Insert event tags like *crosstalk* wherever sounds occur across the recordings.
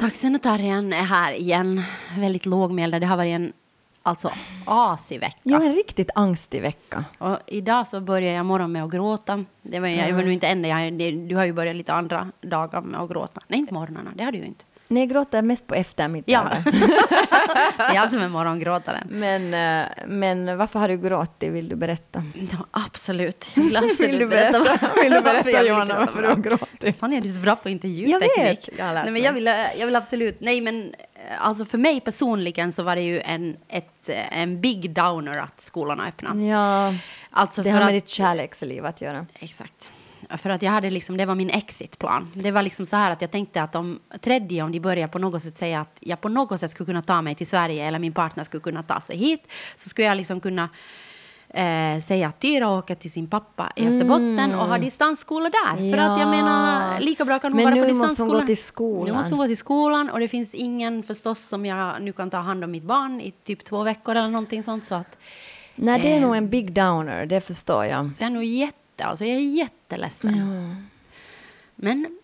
Taxen och Tarjan är här igen. Väldigt lågmälda. Det har varit en alltså, asig vecka. Ja, en riktigt angstig vecka. Och idag så börjar jag morgon med att gråta. Det var, jag var nu inte enda. Jag, det, du har ju börjat lite andra dagar med att gråta. Nej, inte morgnarna. Det har du ju inte. Jag gråter mest på eftermiddagen. Ja. *laughs* jag som är morgongråtaren. Men, eh, men varför har du gråtit? Vill du berätta? Ja, absolut. Jag vill absolut Vill du berätta, vill du berätta jag Johanna, varför du har gråtit? Sonja, du är så bra på Jag intervjuteknik. vet, jag har lärt Nej, men jag, vill, jag vill absolut... Nej, men eh, alltså för mig personligen så var det ju en, ett, eh, en big downer att skolan har öppnat. Ja, Alltså det har med att, ditt kärleksliv att göra. Exakt. För att jag hade liksom, det var min exitplan. Det var liksom så här att jag tänkte att om tredje, om de börjar på något sätt säga att jag på något sätt skulle kunna ta mig till Sverige eller min partner skulle kunna ta sig hit så skulle jag liksom kunna eh, säga att Tyra åker till sin pappa i Österbotten och har distansskola där. För att jag Ja. menar, lika bra kan hon Men vara nu på måste hon gå till skolan. Nu måste hon gå till skolan och det finns ingen förstås som jag nu kan ta hand om mitt barn i typ två veckor eller någonting sånt. Så att Nej, det är Eh. nog en big downer, det förstår jag. så jag är nog jätte, alltså jag är jätteledsen. Men,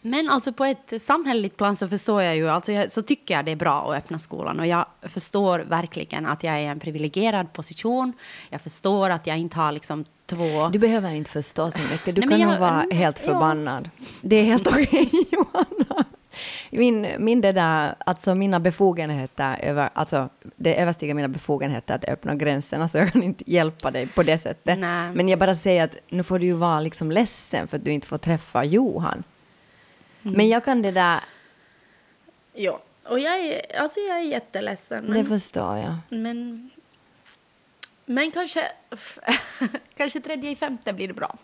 men alltså på ett samhälleligt plan så förstår jag ju, alltså jag, så tycker jag det är bra att öppna skolan och jag förstår verkligen att jag är i en privilegierad position. Jag förstår att jag inte har liksom två... Du behöver inte förstå så mycket. Du Nej, kan nog jag- vara helt ja. förbannad. Det är helt okej, *laughs* Johanna. Min, min det där, alltså mina befogenheter, över, alltså det överstiger mina befogenheter att öppna gränserna, så jag kan inte hjälpa dig på det sättet. Nej. Men jag bara säger att nu får du ju vara liksom ledsen för att du inte får träffa Johan. Mm. Men jag kan det där, Ja, och jag är, alltså jag är jätteledsen. det förstår jag. men, men kanske, *laughs* kanske tredje i femte blir det bra.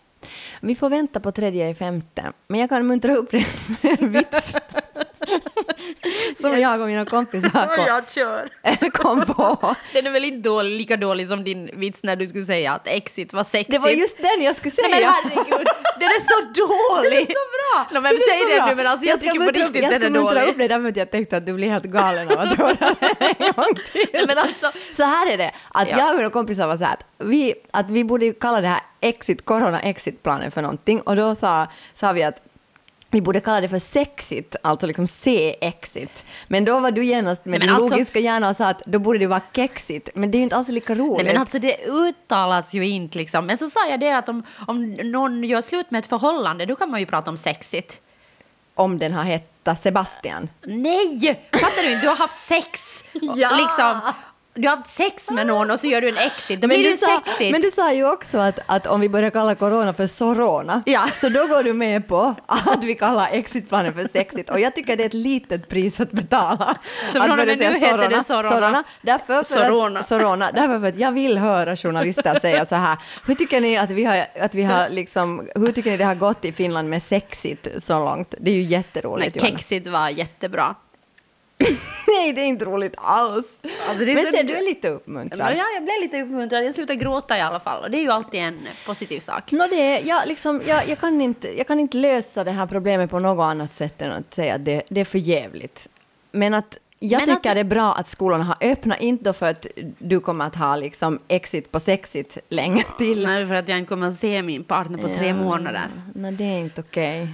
Vi får vänta på tredje i femte. Men jag kan muntra upp det *laughs* med en vits. *laughs* *laughs* Som jag och mina kompisar kom, jag kör. *laughs* kom på. Den är väl inte dålig, lika dålig som din vits när du skulle säga att exit var sexigt. Det var just den jag skulle säga. Nej men herregud, *laughs* den är så dålig! Den är så bra! No, men Den säg det nu, men alltså jag, ska tycker på muntra upp- riktigt Jag den ska är muntra dålig. upp det därför att jag tänkte att du blir helt galen av att höra den en gång till. Nej, men alltså, Så här är det, att Ja. jag och mina kompisar var så här att vi, att vi borde kalla det här exit, corona-exit-planen för någonting och då sa, sa vi att vi borde kalla det för sexit, alltså liksom C-exit. Men då var du genast med din alltså- logiska hjärna och sa att då borde det vara kexit. Men det är ju inte alls lika roligt. nej men alltså det uttalas ju inte liksom. Men så sa jag det att om, om någon gör slut med ett förhållande då kan man ju prata om sexigt. Om den har hetat Sebastian. Nej! Fattar du inte? Du har haft sex. Ja. Liksom, du har haft sex med någon och så gör du en exit. Då blir det ju sa, sexigt. men du sa ju också att, att om vi börjar kalla corona för sorona, Ja. så då går du med på att vi kallar exitplanen för sexigt. Och jag tycker det är ett litet pris att betala. Så från och med nu heter det sorona. Därför för Sorona. Att, sorona. Därför för att jag vill höra journalister säga så här. Hur tycker ni att vi har, att vi har liksom, hur tycker ni det har gått i Finland med sexigt så långt? Det är ju Nej, jätteroligt. Johanna. kexigt var jättebra. Nej, det är inte roligt alls. Alltså, men ser du är lite uppmuntrad. Ja, jag blev lite uppmuntrad. Jag slutade gråta i alla fall. Och det är ju alltid en positiv sak. Nå, det är, jag, liksom, jag, jag, kan inte, jag kan inte lösa det här problemet på något annat sätt än att säga att det, det är för jävligt. Men att jag Men tycker att- det är bra att skolorna har öppnat, inte då för att du kommer att ha liksom exit på sexit länge till. Nej, för att jag inte kommer att se min partner på tre Ja. månader. Nej, det är inte okej.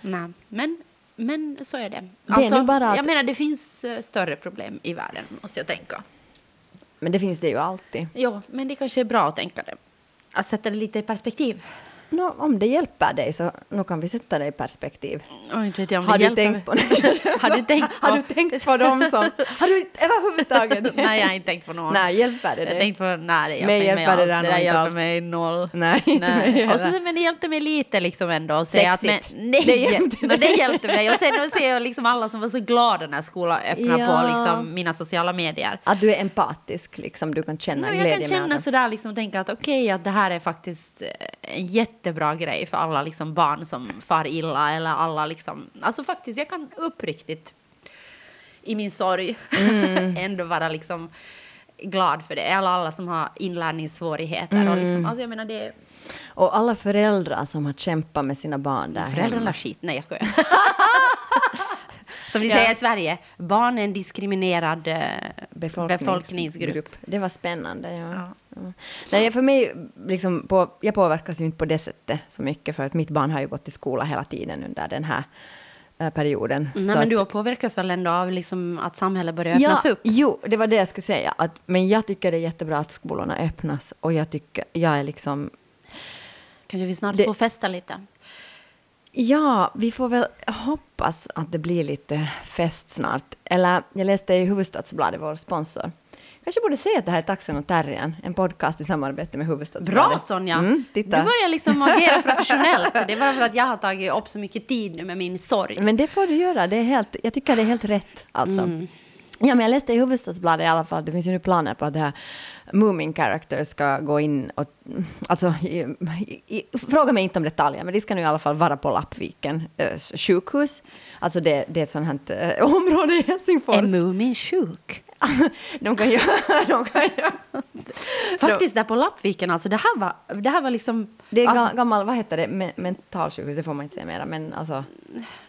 Nej, men, men så är det. Det är nog bara att- Jag menar, det finns eh, större problem i världen, måste jag tänka. Men det finns det ju alltid. Ja, men det kanske är bra att tänka det. Att sätta det lite i perspektiv. Nå, om det hjälper dig så nu kan vi sätta det i perspektiv. Inte vet jag om Har det du, hjälper tänkt på, *laughs* Har du tänkt på... har du tänkt på dem som... Har du överhuvudtaget? Nej, jag har inte tänkt på någon. Nej, hjälper det Jag dig? tänkte på, nej, det hjälper Mig inte mig hjälper det Det där hjälper alls. mig noll. Nej, inte mig Och så, heller. men det hjälpte mig lite liksom ändå att säga att... Men, nej, Det hjälpte no, dig. det hjälpte mig. Och sen att se liksom alla som var så glada när skolan öppnade Ja. på liksom, mina sociala medier. Att du är empatisk, liksom. Du kan känna No, glädje jag kan med känna sådär liksom och tänka att okej, att det här är faktiskt eh, en jättebra grej för alla liksom barn som far illa eller alla liksom, alltså faktiskt, jag kan uppriktigt i min sorg Mm. *laughs* ändå vara liksom glad för det. Eller alla som har inlärningssvårigheter och liksom, Mm. alltså jag menar det, Och alla föräldrar som har kämpat med sina barn där föräldrarna hemma. skit, nej jag skojar. *laughs* som vi Ja. säger i Sverige, barn är en diskriminerad eh, befolkningsgrupp. Det var spännande. Ja. Ja. Nej, för mig, liksom på, jag påverkas ju inte på det sättet så mycket, för att mitt barn har ju gått i skola hela tiden under den här eh, perioden. Nej, Så men att- du påverkas väl ändå av liksom att samhället börjar öppnas ja, upp? Jo, det var det jag skulle säga. Att, men jag tycker det är jättebra att skolorna öppnas och jag tycker, jag är liksom Kanske vi snart Det- får festa lite? Ja, vi får väl hoppas att det blir lite fest snart. Eller jag läste i Huvudstadsbladet, vår sponsor. Kanske borde säga att det här är Taxen och Terriern, en podcast i samarbete med Huvudstadsbladet. Bra Sonja! Mm, Du titta. börjar liksom agera professionellt. Det är bara för att jag har tagit upp så mycket tid nu med min sorg. Men det får du göra, det är helt, jag tycker det är helt rätt alltså. Mm. Ja, men jag läste i Huvudstadsbladet i alla fall, det finns ju nu planer på att det här Moomin Characters ska gå in och, alltså, i, i, fråga mig inte om detaljer, men de ska nu i alla fall vara på Lappviken eh, sjukhus. Alltså det, det är ett sånt här eh, *laughs* område i Helsingfors. Är Mumin sjuk? *laughs* de kan göra, *laughs* de kan göra. Faktiskt där på Lappviken, alltså det här var, det här var liksom... Det är alltså, ga, gammal, vad heter det, Me, mentalsjukhus, det får man inte säga mera, men alltså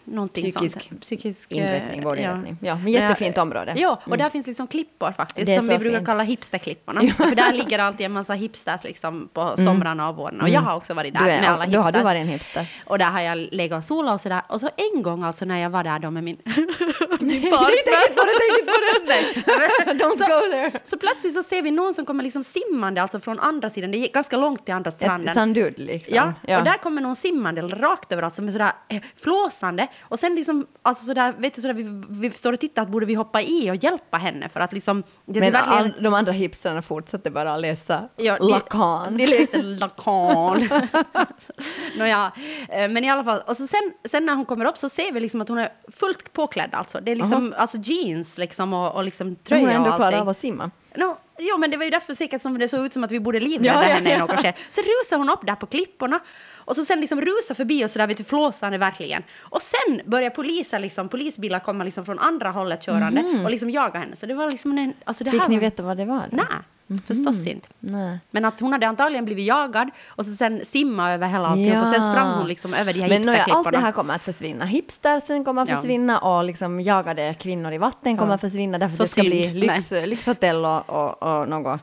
någonting psykisk sånt. Psykisk inrättning, eh, vårdinrättning. Ja, men jättefint område. Mm. Ja, och där finns liksom klippor faktiskt, som vi brukar fint. kalla hipsterklipporna. *laughs* För där ligger alltid en massa hipsters liksom på somrarna och vårarna. Och jag har också varit där Mm. Du är- med alla då har du hipsters. varit en hipster. Och där har jag legat och solat och sådär. Och så en gång alltså när jag var där då med min, min partner. inte på det, tänk inte på det! Nej. *laughs* Don't go there! Så plötsligt så ser vi någon som kommer liksom simmande, alltså från andra sidan. Det är ganska långt till andra stranden. Ett sandud liksom. Ja, och där kommer någon simmande rakt över, alltså med sådär eh, flåsande. Och sen liksom, alltså sådär, vet du, sådär, vi, vi står och tittar att borde vi hoppa i och hjälpa henne för att liksom... Det Men verkligen- all, de andra hipstrarna fortsatte bara att läsa Ja, de- Lacan. De läste Lacan. *laughs* Nåja, eh, men i alla fall. Och så sen, sen när hon kommer upp så ser vi liksom att hon är fullt påklädd. Alltså. Det är liksom alltså jeans liksom och, och liksom Tröja hon har ändå och klarat allting. av att simma. No, jo, men det var ju därför säkert som det såg ut som att vi borde livrädda Ja, ja, henne i något skede. Så rusar hon upp där på klipporna och så sen liksom rusar förbi och sådär, vet du, flåsande verkligen. Och sen börjar poliser liksom, polisbilar komma liksom från andra hållet körande och liksom jaga henne. Så det var liksom en, alltså det. Fick här ni var, veta vad det var? då? Nej, förstås inte. Nej. Men att hon hade antagligen blivit jagad och så sen simma över hela alltihop och sen sprang hon liksom över de här Men nåja, allt hipsterklipporna. det här kommer att försvinna. Hipstersen kommer att Ja. försvinna och liksom jagade kvinnor i vatten kommer Ja. att försvinna därför Så det ska synd. bli lyx, lyxhotell och, och, och något,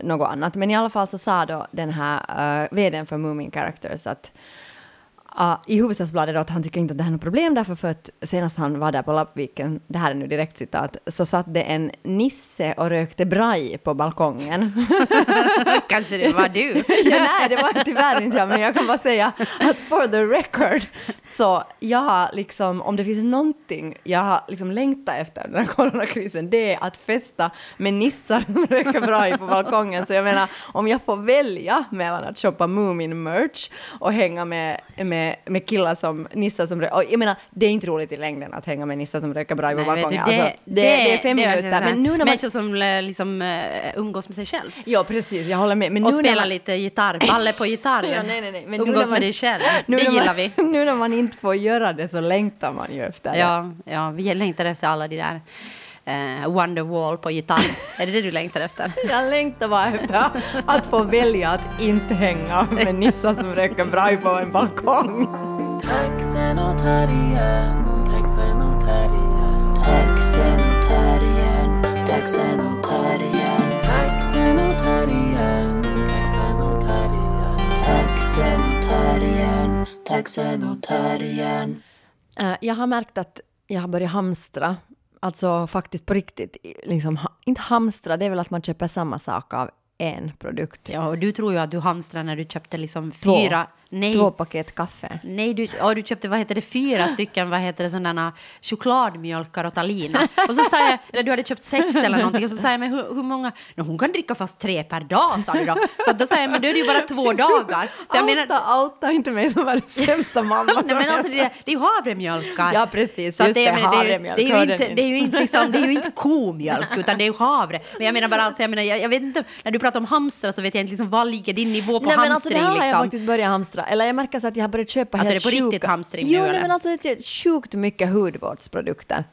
något annat. Men i alla fall så sa då den här uh, vdn för Moomin Characters att uh, i Huvudstadsbladet då att han tycker inte att det här är något problem därför för att senast han var där på Lappviken, det här är nu direkt citat, så satt det en nisse och rökte braj på balkongen. *laughs* Kanske det var du. *laughs* ja, nej, det var tyvärr inte jag, men jag kan bara säga att for the record, så jag har liksom, om det finns någonting jag har liksom längtat efter den här coronakrisen, det är att festa med nissar som röker bra på balkongen. Så jag menar, om jag får välja mellan att shoppa Moomin-merch och hänga med, med, med killar som, nissar som röker, jag menar, det är inte roligt i längden att hänga med nissar som röker bra på balkongen. alltså, det, det, är fem det minuter, sådär men nu när man... Människor som eh, liksom uh, umgås med sig själv. Ja, precis, jag håller med. Men Och spelar man- lite gitarr, balle på gitarr. *laughs* Ja, nej, nej, nej. Men Umgås man- med dig själv. *laughs* Det gillar man, vi. *laughs* Nu när man inte får göra det så längtar man ju efter det. Ja, ja, vi längtar efter alla de där uh, Wonderwall på gitarr. *laughs* är det det du längtar efter? Jag längtar bara efter att få välja att inte hänga med nissar som röker braj på en balkong. Taxen och terriern, taxen och terriern Taxen och terriern, taxen och terriern Taxen och terriern, taxen och terriern Taxen och terriern, taxen och terriern Eh, Jag har märkt att jag har börjat hamstra. Alltså faktiskt på riktigt. Liksom, inte hamstra, det är väl att man köper samma sak av en produkt. Ja, och du tror ju att du hamstrade när du köpte liksom fyra... Nej, Två paket kaffe. nej du, ja, du köpte vad heter det, fyra stycken vad heter det, sådana chokladmjölkar åt Alina. Och så sa jag, eller du hade köpt sex eller någonting, och så sa jag, men hur, hur många? No, hon kan dricka fast tre per dag, sa du då. Så då sa jag, men då är det ju bara två dagar. Så jag menar, outa, outa inte mig som världens sämsta mamma. Nej, men alltså det, är- det är ju havremjölkar. Ja, precis. Så Just det, menar, det, är det, är ju inte, det är ju inte liksom, det är ju inte komjölk, utan det är ju havre. Men jag menar bara alltså, jag menar, jag, jag vet inte, när du pratar om hamstrar så vet jag inte liksom, vad ligger din nivå på Nej, men alltså, det hamstring har jag liksom. faktiskt börjat hamstra. Eller jag märker så att jag har börjat köpa Alltså, helt det är på riktigt sjuka... hamstring Jo, nu, nej, eller? men alltså sjukt mycket hudvårdsprodukter.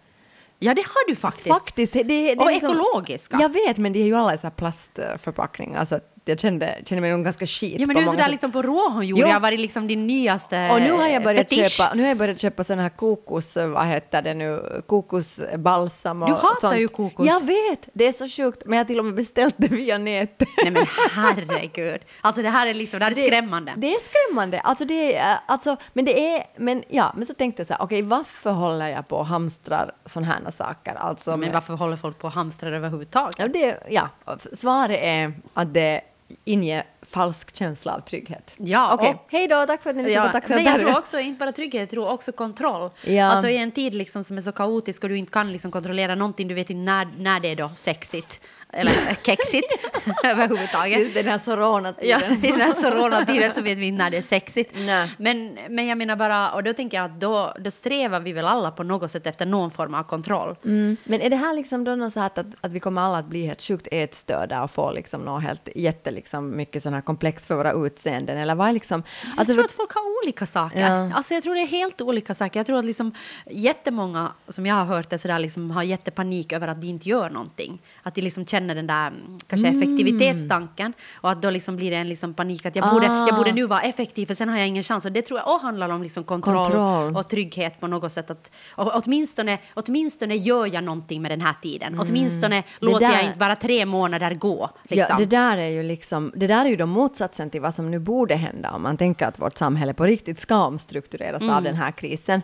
Ja, det har du faktiskt. Faktiskt. Det, det, det Och liksom- ekologiska. Jag vet, men det är ju alla i plastförpackningar. Alltså jag kände, kände mig nog ganska skit Ja, men du är sådär sätt. liksom på råhångjord. Jo. Det har varit liksom din nyaste Och nu har jag börjat fetisch. köpa, nu har jag börjat köpa sån här kokos, vad heter det nu, kokosbalsam och Du hatar sånt. ju kokos. Jag vet, det är så sjukt, men jag har till och med beställt det via nätet. Nej men herregud. Alltså det här är liksom, det här är skrämmande. Det är skrämmande. Alltså det är, alltså, men det är, men ja, men så tänkte jag så här, okej, varför håller jag på och hamstrar såna här saker? Alltså, men varför håller folk på och hamstrar överhuvudtaget? Ja, det, ja, svaret är att det inger falsk känsla av trygghet. Ja, och- Hej då, tack för att ni lyssnade Ja, på så men jag tror också, inte bara trygghet, jag tror också kontroll. Ja. Alltså i en tid liksom som är så kaotisk och du inte kan liksom kontrollera någonting, du vet inte när, när det är då sexigt eller kexigt *laughs* överhuvudtaget. Just den här Ja, coronatiden. i den här coronatiden så vet vi inte när det är sexigt. *laughs* Nej. Men, men jag menar bara, och då tänker jag att då, då strävar vi väl alla på något sätt efter någon form av kontroll. Mm. Men är det här liksom då något så att, att, vi kommer alla att bli helt sjukt ätstörda och få liksom något helt jätte liksom mycket sån här komplex för våra utseenden eller vad är liksom... Jag Alltså, tror för- att folk har olika saker. Ja. Alltså jag tror det är helt olika saker. Jag tror att liksom jättemånga som jag har hört det sådär liksom har jättepanik över att de inte gör någonting. Att de liksom känner den där mm, kanske effektivitetstanken och att då liksom blir det en liksom panik att jag borde, Ah. jag borde nu vara effektiv för sen har jag ingen chans. Och det tror jag också handlar om liksom kontroll, Kontroll. och trygghet på något sätt. Att, åtminstone, åtminstone gör jag någonting med den här tiden. Åtminstone låter där- jag inte bara tre månader gå. Liksom. Ja, det där är ju liksom, det där är ju då motsatsen till vad som nu borde hända om man tänker att vårt samhälle på riktigt ska omstruktureras Mm. av den här krisen.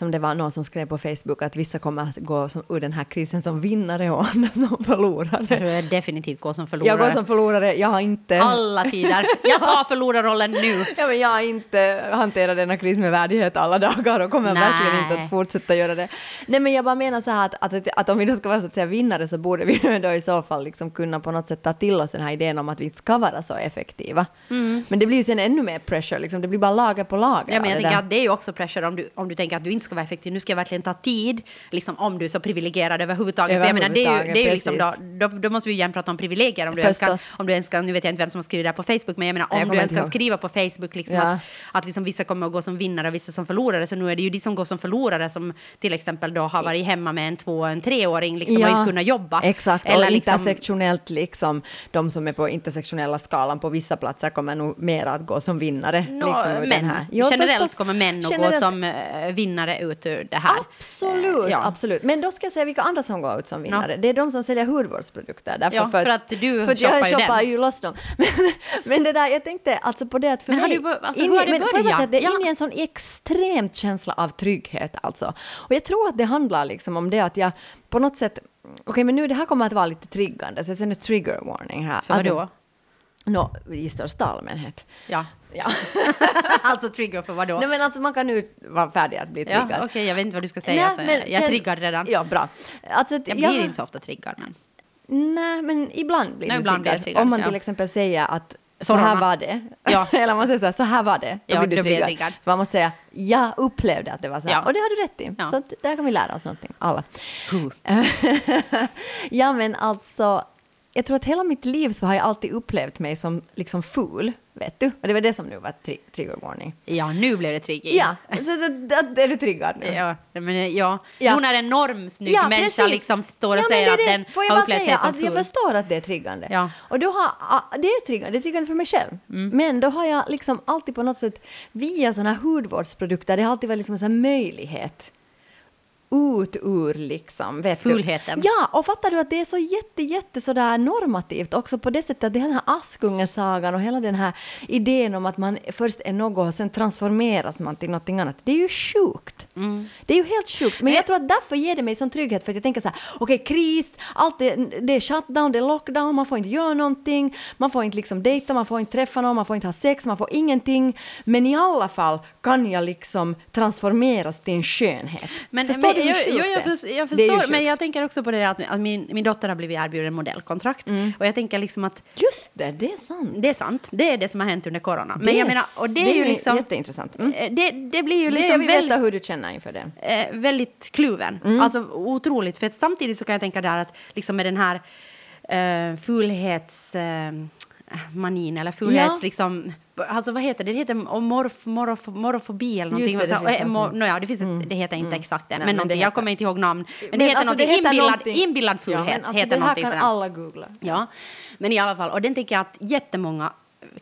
Som det var någon som skrev på Facebook att vissa kommer att gå som, ur den här krisen som vinnare och andra *laughs* som förlorare. jag definitivt går som förlorare. Jag går som förlorare, jag har inte... Alla tider. Jag tar förlorarrollen nu. *laughs* Ja, men jag har inte hanterat denna kris med värdighet alla dagar och kommer Nej. verkligen inte att fortsätta göra det. Nej, men jag bara menar så här att, att, att om vi då ska vara så att säga vinnare så borde vi då i så fall liksom kunna på något sätt ta till oss den här idén om att vi inte ska vara så effektiva. Men det blir ju sen ännu mer pressure, liksom. det blir bara lager på lager. Ja, men jag det tänker där. att det är ju också pressure om du, om du tänker att du inte ska vara effektiv. Nu ska jag verkligen ta tid, liksom, om du är så privilegierad överhuvudtaget. För jag menar, det är ju, Överhuvudtaget, det är ju liksom då, då, då måste vi ju igen prata om privilegier. Om du, ens kan, Förstås. om du ens kan, nu vet jag inte vem som har skrivit det här på Facebook, men jag menar Jag om kommer du ens kan ihåg. skriva på Facebook liksom, Ja. att, att liksom vissa kommer att gå som vinnare och vissa som förlorare. Så nu är det ju de som går som förlorare som till exempel då har varit hemma med en två och en treåring liksom, och inte kunnat jobba. Exakt, Eller och liksom, intersektionellt liksom, de som är på intersektionella skalan på vissa platser kommer nog mer att gå som vinnare. Nå, liksom, män. här. Jo, Generellt förstås. kommer män att gå Generellt- som eh, vinnare ut ur det här. Absolut, Eh, ja. absolut. Men då ska jag säga vilka andra som går ut som vinnare. Det är de som säljer hudvårdsprodukter. Därför Ja, för att du för att jag shoppar ju shoppar ju loss dem. *laughs* Men, men det där, jag tänkte alltså på det att för Men mig... du alltså, in det men att är Ja. inne i en sån extremt känsla av trygghet alltså. Och jag tror att det handlar liksom om det att jag på något sätt... Okej, men nu det här kommer att vara lite triggande, så jag sänder trigger warning här. För vadå? Alltså, Nå, i största allmänhet. Ja. Ja. *laughs* alltså trigger för vadå? Nej men alltså man kan nu vara färdig att bli ja, triggad. Okej, jag vet inte vad du ska säga. Nej, så men jag, triggar redan. Ja, bra. Alltså, Jag blir inte så ofta triggad. Men... Nej, men ibland blir Nej, du ibland blir jag triggad. triggad, Om man ja. till exempel säger att så här var det. Ja. *laughs* Eller man säger så här, så här var det. Då Ja, blir du blir triggad. triggad. Man måste säga, jag upplevde att det var så här. Ja. Och det har du rätt i. Ja. Så där kan vi lära oss någonting, alla. *laughs* Ja, men alltså, jag tror att hela mitt liv så har jag alltid upplevt mig som liksom ful, vet du? Och det var det som nu var tri- trigger warning. Ja, nu blev det triggig. Ja, är du triggad nu? Ja, men, ja. Ja. Jo, när en normsnygg Ja, människa precis. liksom står och Ja, säger det är att den har upplevt sig som att Jag förstår att det är triggande. Ja. Mm. Och då har, det är triggande, det är triggande för mig själv. Men då har jag liksom alltid på något sätt via sådana här hudvårdsprodukter, det har alltid varit liksom en möjlighet ut ur liksom, vet Fulheten. Du? Ja, och fattar du att det är så jätte, jätte sådär normativt också på det sättet att det den här Askungesagan och hela den här idén om att man först är något och sen transformeras man till någonting annat. Det är ju sjukt. Det är ju helt sjukt. Men jag tror att därför ger det mig sån trygghet för att jag tänker så här, okej kris, allt är, det är shutdown, det är lockdown, man får inte göra någonting, man får inte liksom dejta, man får inte träffa någon, man får inte ha sex, man får ingenting. Men i alla fall kan jag liksom transformeras till en skönhet. Men, Förstår men, jag, förstår, jag men jag tänker också på det att, att min, min dotter har blivit erbjuden modellkontrakt. Mm. Och jag tänker liksom att Just det, det är sant. det är sant, det är det som har hänt under corona. Men Det jag menar, och det det är ju liksom... jätteintressant. Mm. eh, Det, det blir ju Det jag liksom vill veta hur du känner inför det. eh, väldigt kluven. Mm. Alltså otroligt. För samtidigt så kan jag tänka där att liksom med den här eh, fulhets... Eh, manin eller fulhets... Ja. Liksom, alltså vad heter det? Det heter morf, morf, morofobi eller någonting. det, det finns eh, något mo- nåja, det, finns ett, det heter inte exakt det, Nej, men, men det heter- jag kommer inte ihåg namn. Men, det Men heter alltså, någonting, det heter inbillad, någonting- inbillad Ja, fulhet. men alltså, heter det här kan sådär. alla googla. Ja, men i alla fall, och den tänker jag att jättemånga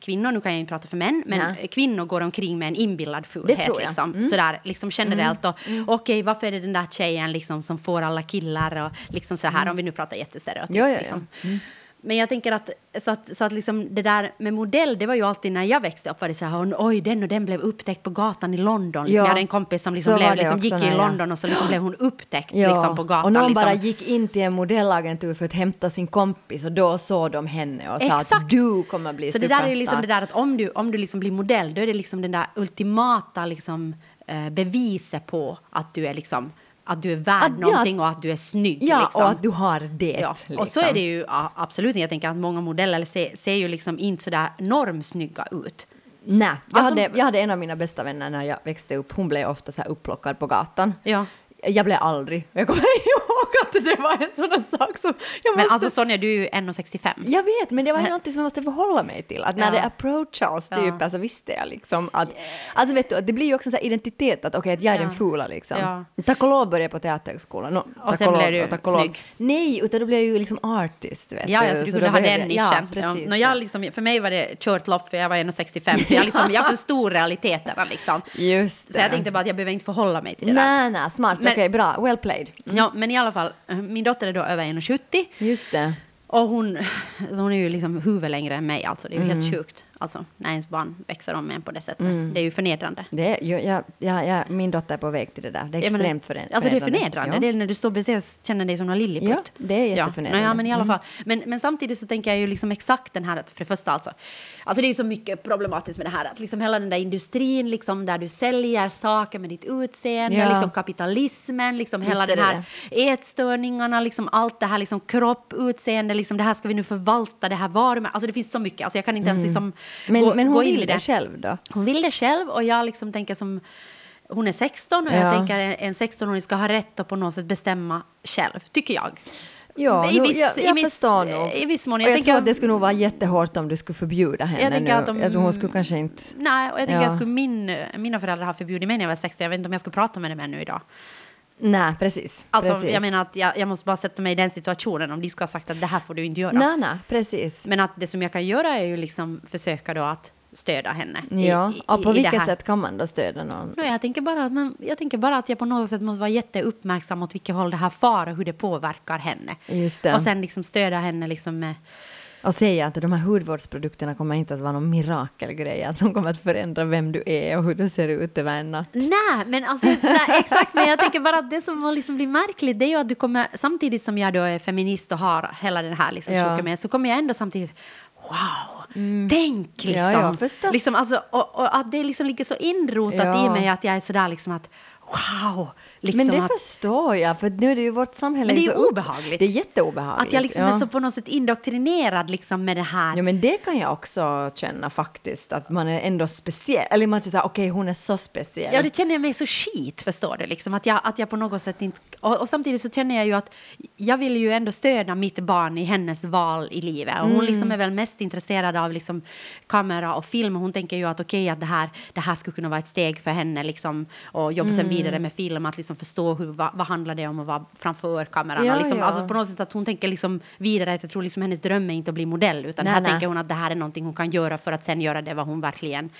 kvinnor, nu kan jag inte prata för män, men Nej. kvinnor går omkring med en inbillad fulhet. Jag. Mm. Liksom, sådär, liksom generellt. Och, Okej, varför är det den där tjejen liksom, som får alla killar? Och liksom så här, om vi nu pratar jättestereotypt. Mm. Ja, ja, ja. Liksom. Men jag tänker att, så att, så att liksom det där med modell, det var ju alltid när jag växte upp, var det så här, oj den och den blev upptäckt på gatan i London. Liksom, Ja, jag hade en kompis som liksom så blev, liksom, gick i London och så liksom blev hon upptäckt Ja, liksom, på gatan. och någon liksom. bara gick in till en modellagentur för att hämta sin kompis och då såg de henne och sa att du kommer bli Så det där är superstar. liksom det där att om du, om du liksom blir modell, då är det liksom den där ultimata liksom, eh, beviset på att du är liksom att du är värd Att- ja, någonting och att du är snygg. Ja, liksom. och att du har det. Ja, liksom. och så är det ju ja, absolut. Jag tänker att många modeller ser, ser ju liksom inte så där normsnygga ut. Nej, jag, Alltså- hade, jag hade en av mina bästa vänner när jag växte upp. Hon blev ofta så här upplockad på gatan. Ja. Jag blev aldrig. Jag kommer ihåg att det var en sån sak som... Jag, Men måste, alltså Sonja, du är ju 1,65. jag vet, men det var något som jag måste förhålla mig till. Att när Ja. det approachar oss typer Ja. så visste jag liksom att... Alltså vet du, det blir ju också en sån här identitet att okej, att jag är Ja. den fula liksom. Ja. Tack och lov började jag på Teaterhögskolan. No, tack sen blev du och tack och snygg. Nej, utan då blev jag ju liksom artist. Vet Ja, du. ja, så du då kunde ha den nischen. Ja. Nå, jag liksom, för mig var det kört lopp, för jag var 1,65. För jag, liksom, jag förstod realiteterna. Liksom. Just Så jag det. tänkte bara att jag behöver inte förhålla mig till det där. Nej, nej, smart. Men- Okej, bra. Well played. Ja, men i alla fall, min dotter är då över 1,70 Just det. och hon, hon är ju liksom huvud längre än mig. Alltså. Det är ju Mm. helt sjukt. Alltså, när ens barn växer om en på det sättet. Det är ju förnedrande. Det är, jag, jag, jag, min dotter är på väg till det där. Det är extremt förnedrande. Alltså det är förnedrande. Ja. Det är när du står bredvid och känner dig som en liljeputt. Ja, det är jätteförnedrande. Ja, men i alla fall. Men, men samtidigt så tänker jag ju liksom exakt den här, att för det första alltså, alltså det är ju så mycket problematiskt med det här att liksom hela den där industrin liksom där du säljer saker med ditt utseende, Ja. liksom kapitalismen, liksom hela Visst den det här ätstörningarna, liksom allt det här liksom kropp, utseende, liksom det här ska vi nu förvalta, det här varumärket. Alltså det finns så mycket, alltså jag kan inte ens liksom Mm. Men, gå, men hon i vill det själv då? hon vill det själv och jag liksom tänker som... Hon är 16 och Ja. jag tänker en 16-åring ska ha rätt att på något sätt bestämma själv, tycker jag. Ja, I nu- viss- jag, i jag viss- förstår nog. i viss mån. Jag jag, tänker- tror att det skulle nog vara jättehårt om du skulle förbjuda henne tänker nu. att de- jag tror hon skulle kanske inte... Nej, och jag tänker Ja. jag skulle min, mina föräldrar har förbjudit mig när jag var 16. Jag vet inte om jag skulle prata med dem ännu idag. Nej, precis. Alltså, precis. jag menar att jag, jag måste bara sätta mig i den situationen om de skulle ha sagt att det här får du inte göra. Nej, nej, precis. Men att det som jag kan göra är ju liksom försöka då att stödja henne. i- Ja, i, och på i vilket sätt kan man då stödja någon? No, jag, tänker bara att man, jag tänker bara att jag på något sätt måste vara jätteuppmärksam åt vilket håll det här far och hur det påverkar henne. Just det. Och sen liksom stödja henne liksom med... Och säga att de här hudvårdsprodukterna kommer inte att vara någon mirakelgrej, som kommer att förändra vem du är och hur du ser ut över en natt. Nej, men alltså, nej, exakt. Men jag tänker bara att det som liksom blir märkligt det är ju att du kommer, samtidigt som jag då är feminist och har hela den här liksom Ja. med, så kommer jag ändå samtidigt Wow! Tänk liksom! Mm. Ja, ja, förstås. liksom alltså, och, och att det liksom ligger så inrotat Ja. i mig att jag är sådär liksom att wow! Liksom Men det att, förstår jag, för nu är det ju vårt samhälle Men det är ju obehagligt. Det är jätteobehagligt. att jag liksom ja. är så på något sätt indoktrinerad liksom med det här. Ja, men det kan jag också känna faktiskt, att man är ändå speciell. Eller man säger okej, hon är så speciell. Ja, det känner jag mig så skit, förstår du. Liksom, att, jag, att jag på något sätt inte... Och, och samtidigt så känner jag ju att jag vill ju ändå stödja mitt barn i hennes val i livet. Och hon liksom är väl mest intresserad av liksom kamera och film. Hon tänker ju att okej, att det här, det här skulle kunna vara ett steg för henne liksom, och jobba sen vidare med film. Att liksom förstå hur, vad, vad handlar det om att vara framför kameran. Ja, liksom, ja. Alltså på något sätt att hon tänker liksom vidare att jag tror liksom hennes dröm är inte att bli modell. Utan Nej, här nej. tänker hon att det här är någonting hon kan göra för att sen göra det vad hon verkligen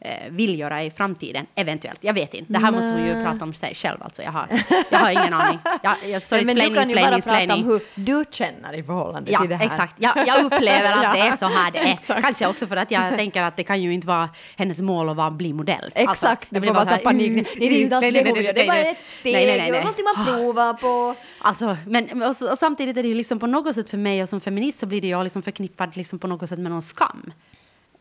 eh, vill göra i framtiden. Eventuellt. Jag vet inte. Det här måste hon ju prata om sig själv. Alltså. Jag, har, jag har ingen aning. Jag, jag, sorry, men du explaining, kan ju bara prata om hur du känner i förhållande Ja, till det här. exakt. Jag, jag upplever att det är Ja, så här det är. exakt. Kanske också för att jag tänker att det kan ju inte vara hennes mål att vara, bli modell. Exakt, Alltså, du får bara panik. Nej, det är ju inte alls nej, det nej, hon nej, gör. Det är nej, bara nej. ett steg. Nej, nej, nej, nej. någonting man provar på. Alltså, men, och, och samtidigt är det ju liksom på något sätt för mig och som feminist så blir det jag liksom förknippad liksom på något sätt med någon skam.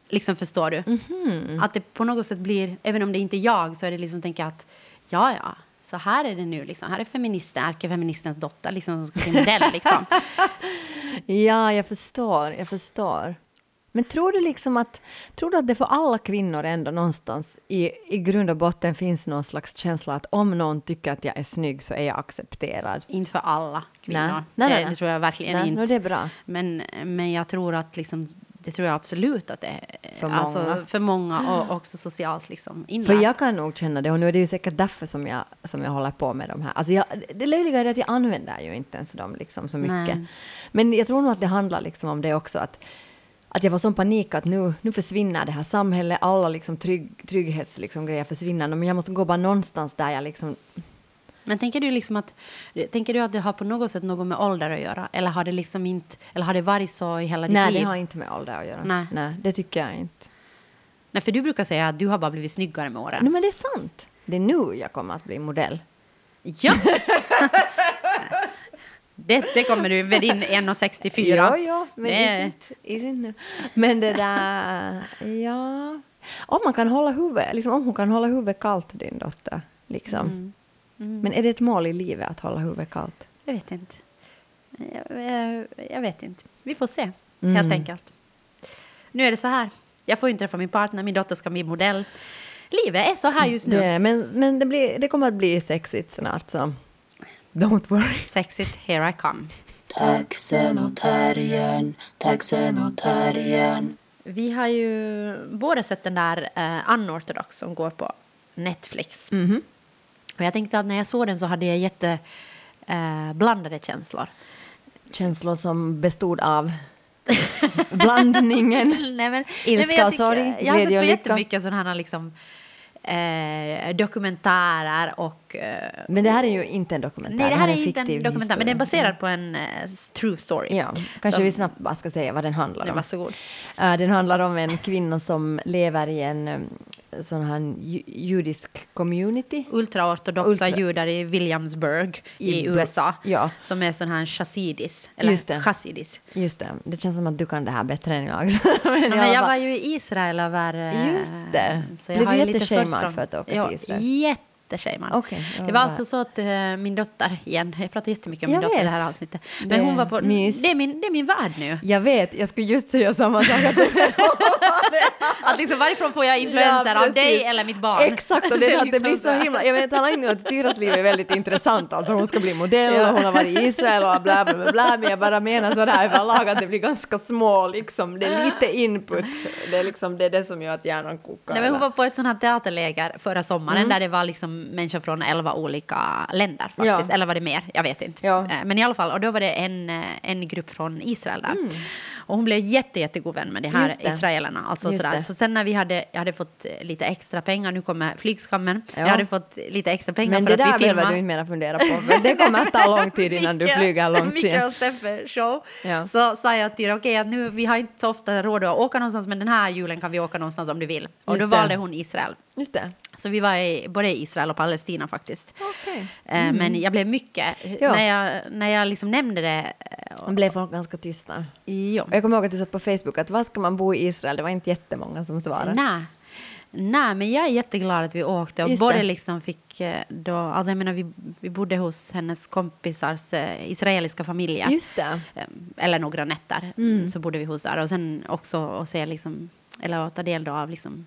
Liksom förstår du? Mhm. Att det på något sätt blir, även om det inte är jag, så är det liksom tänka att ja, ja, så här är det nu liksom. Här är feministen, ärkefeministens dotter liksom som ska bli modell liksom. *laughs* Ja, jag förstår. Jag förstår. Men tror du liksom att, tror du att det för alla kvinnor ändå någonstans i, i grund och botten finns någon slags känsla att om någon tycker att jag är snygg så är jag accepterad? inte för alla kvinnor. Nej. Nej, nej, det, nej. det tror jag verkligen Nej, inte. no, det är bra. Men, men jag tror att liksom Det tror jag absolut att det är. För Alltså, många. för många och också socialt liksom inlärt. För jag kan nog känna det och nu är det ju säkert därför som jag, som jag håller på med de här. Alltså jag, det löjliga är att jag använder ju inte ens dem liksom så mycket. Nej. Men jag tror nog att det handlar liksom om det också att att jag var sån panik att nu, nu försvinner det här samhället, alla liksom trygg, trygghets liksom försvinner, men jag måste gå bara någonstans där jag liksom... Men tänker du liksom att tänker du att det har på något sätt något med ålder att göra eller har det liksom inte eller har det varit så i hela ditt Nej, liv? det har inte med ålder att göra. Nej. Nej, det tycker jag inte. Nej, för du brukar säga att du har bara blivit snyggare med åren. Nej, men det är sant. Det är nu jag kommer att bli modell. Ja. *laughs* det, det kommer du med din 1,64. Ja, ja, men det, is inte, nu. Men det där, ja... Om man kan hålla huvudet, liksom om hon kan hålla huvudet kallt, din dotter. Liksom. Mm. Men är det ett mål i livet att hålla huvudet kallt? Jag vet inte. Jag, jag, jag vet inte. Vi får se, Mm. helt enkelt. Nu är det så här. Jag får inte träffa min partner, min dotter ska bli modell. Livet är så här just nu. Det, men men det, blir, det kommer att bli sexigt snart, så don't worry. Sexigt, here I come. Taxen och terriern, taxen och terriern. Vi har ju båda sett den där uh, Unorthodox som går på Netflix. Mhm. Och jag tänkte att när jag såg den så hade jag jätte eh, blandade känslor. Känslor som bestod av blandningen. *laughs* nej, men, Ilska jag och sorg, Jag har sett jättemycket sådana här liksom, eh, dokumentärer och... Eh, Men det här är ju inte en dokumentär. nej, det här är en inte en dokumentär, men den är historia. baserad på en s- true story. Ja, kanske Som- vi snabbt bara ska säga vad den handlar om. varsågod. Eh, Den handlar om en kvinna som lever i en eh, sån här ju- judisk community. Ultraortodoxa Ultra- judar i Williamsburg i, I USA. ja. Som är sån här chassidis. Eller Just det. chassidis. Just det, det känns som att du kan det här bättre än jag. *laughs* men Ja, i men jag var ju i Israel över... Just det. Så Blev har du jätteshamead för att åka ja, till Israel? Jätteshamead. Okej, ja, det var alltså så att eh, min dotter, igen, jag pratar jättemycket om Jag min dotter i det här avsnittet. Det Men hon är var på, mys. det är, min, det är min värld nu. Jag vet, jag skulle just säga samma sak. *laughs* Att Att liksom, varifrån får jag influenser Ja, av dig eller mitt barn? Exakt, och det, *laughs* det liksom blir så himla... Jag vet, inte nu att Tyras liv är väldigt intressant. Alltså hon ska bli modell och hon har varit i Israel och bla bla bla, bla men jag bara menar sådär överlag att det blir ganska små liksom. Det är lite input. Det är liksom det, är det som gör att hjärnan kokar. Nej, men hon var på ett sånt här teaterläger förra sommaren där det var liksom människor från elva olika länder faktiskt. Ja. Eller var det mer? Jag vet inte. Ja. Eh, Men i alla fall, och då var det en, eh, en grupp från Israel där. Mm. Och hon blev jätte, jättegod vän med de här det. israelerna. Alltså Just sådär. det. Så sen när vi hade, jag hade fått eh, lite extra pengar, nu kommer flygskammen. Ja. Jag hade fått lite extra pengar Men för det att där vi behöver filmade. du inte mera fundera på. Men det kommer att ta lång tid innan du *laughs* flyger långt igen. och Steffe show. Ja. Så sa jag till okej nu, vi har inte så ofta råd att åka någonstans men den här julen kan vi åka någonstans om du vill. Och Just då det. valde hon Israel. Just det. Så vi var i både Israel och Palestina faktiskt. Okej. Eh, Men jag blev mycket, Ja. när jag, när jag liksom nämnde det. Då blev folk ganska tysta. Ja. Och Jag kommer ihåg att du satt på Facebook att var ska man bo i Israel? Det var inte jättemånga som svarade. Nej. Nej, men jag är jätteglad att vi åkte. Och Just både det. liksom fick eh, då, alltså jag menar vi, vi bodde hos hennes kompisars eh, israeliska familjer. Just det. Eh, Eller några nätter Mm. så bodde vi hos där. Och sen också att se liksom, eller ta del då av liksom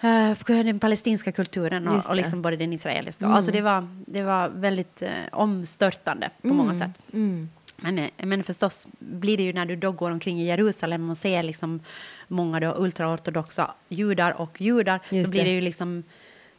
eh, den palestinska kulturen och, och liksom både den israeliska. Mm. Alltså det var, det var väldigt eh, omstörtande på många sätt. Mm. Men, eh, men förstås blir det ju när du då går omkring i Jerusalem och ser liksom många då ultraortodoxa judar och judar Just så blir det. det ju liksom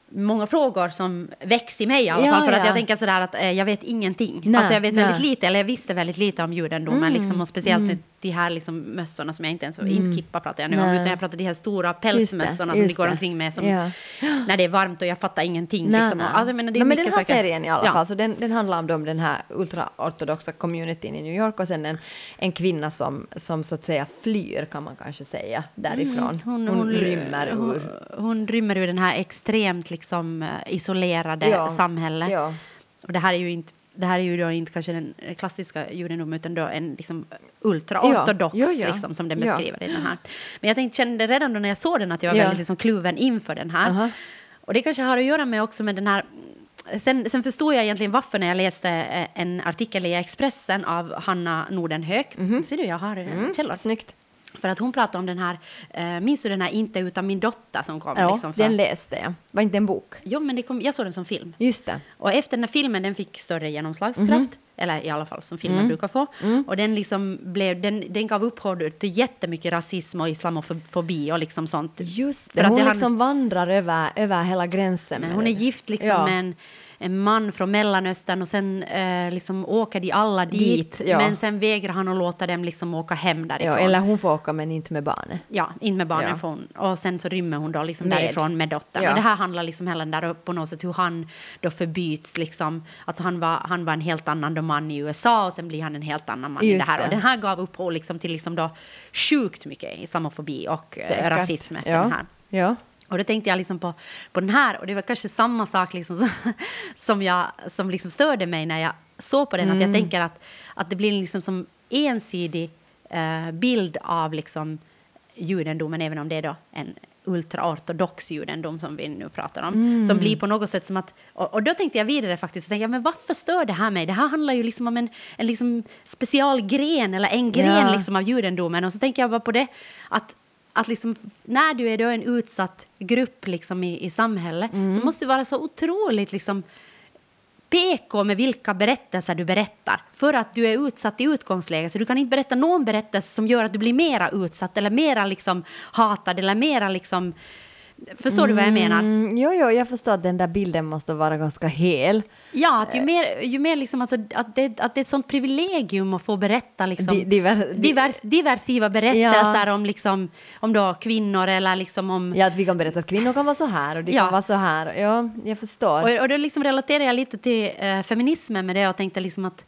många frågor som väcks i mig i alla Ja, fall. För att ja. jag tänker sådär att eh, jag vet ingenting. Nej, alltså jag vet nej. väldigt lite, eller jag visste väldigt lite om judendomen. Mm, Liksom, och speciellt mm. De här liksom, mössorna som jag inte ens... Mm. Inte kippa pratar jag nu om, utan jag pratar de här stora pälsmössorna som de går omkring med som, Ja. *gasps* när det är varmt och jag fattar ingenting. Nej, liksom. nej. Alltså, menar, det är men den här saker. serien i alla Ja. fall, så den, den handlar om dem, den här ultraortodoxa communityn i New York och sen en, en kvinna som, som så att säga flyr, kan man kanske säga, därifrån. Mm, hon, rymmer hon, ur... Hon rymmer ur den här extremt liksom, eh, isolerade Ja, samhället. Ja. Och det här är ju inte det här är ju då inte kanske den klassiska judendomen utan då en liksom ultraortodox Ja, ja, ja. liksom, som den beskriver i den här. Men jag tänkte, kände redan då när jag såg den att jag var väldigt liksom kluven inför den här. Aha. Och det kanske har att göra med också med den här Sen, sen förstod jag egentligen varför när jag läste eh, en artikel i Expressen av Hanna Nordenhök. Ser du, jag har mm. källor. Snyggt. För att hon pratade om den här, eh, minns du den här Inte utan min dotter som kom? Ja, liksom, för, den läste jag. Var inte en bok? Jo, men det kom, jag såg den som film. Just det. Och efter den här filmen den fick större genomslagskraft eller i alla fall som filmer Mm. brukar få. Och den, liksom blev, den, den gav upphov till jättemycket rasism och islamofobi och liksom sånt. Just För det, att hon det liksom vandrar över, över hela gränsen. Med hon är gift liksom Ja. med en, en man från Mellanöstern och sen eh, liksom åker de alla dit. Dit, ja. Men sen vägrar han att låta dem liksom åka hem därifrån. Ja, eller hon får åka men inte med barnet. Ja, inte med barnen Ja. hon. Och sen så rymmer hon då liksom Med. därifrån med dottern. Ja. Och det här handlar liksom hela där på något sätt hur han då förbyts liksom. Alltså han var, han var en helt annan då man i USA och sen blir han en helt annan man i Just det här. det. Och den här gav upphov liksom till liksom då sjukt mycket islamofobi och eh, Säkert. rasism efter ja. den här. Ja. Och då tänkte jag liksom på, på den här och det var kanske samma sak liksom som, *laughs* som, jag, som liksom störde mig när jag såg på den. Att jag tänker att, att det blir liksom som ensidig eh, bild av liksom judendomen, även om det är då en ultraortodox judendom som vi nu pratar om. Som blir på något sätt som att... Och, och då tänkte jag vidare faktiskt, och tänkte, jag, men varför stör det här mig? Det här handlar ju liksom om en, en liksom specialgren eller en gren Ja. liksom av judendomen. Och så tänker jag bara på det att att liksom, när du är då en utsatt grupp liksom i, i samhället så måste du vara så otroligt liksom, PK med vilka berättelser du berättar för att du är utsatt i utgångsläget. Så du kan inte berätta någon berättelse som gör att du blir mera utsatt eller mera liksom hatad eller mera liksom... Förstår du vad jag menar? Mm, jo, jo, jag förstår att den där bilden måste vara ganska hel. Ja, att ju mer, ju mer liksom alltså, att, det, att det är ett sånt privilegium att få berätta liksom, Di- diver- di- divers, diversiva berättelser om, liksom, om då kvinnor eller liksom om... Ja, att vi kan berätta att kvinnor kan vara så här och de Ja. kan vara så här. Ja, jag förstår. Och, och då liksom relaterar jag lite till eh, feminismen med det och tänkte liksom att,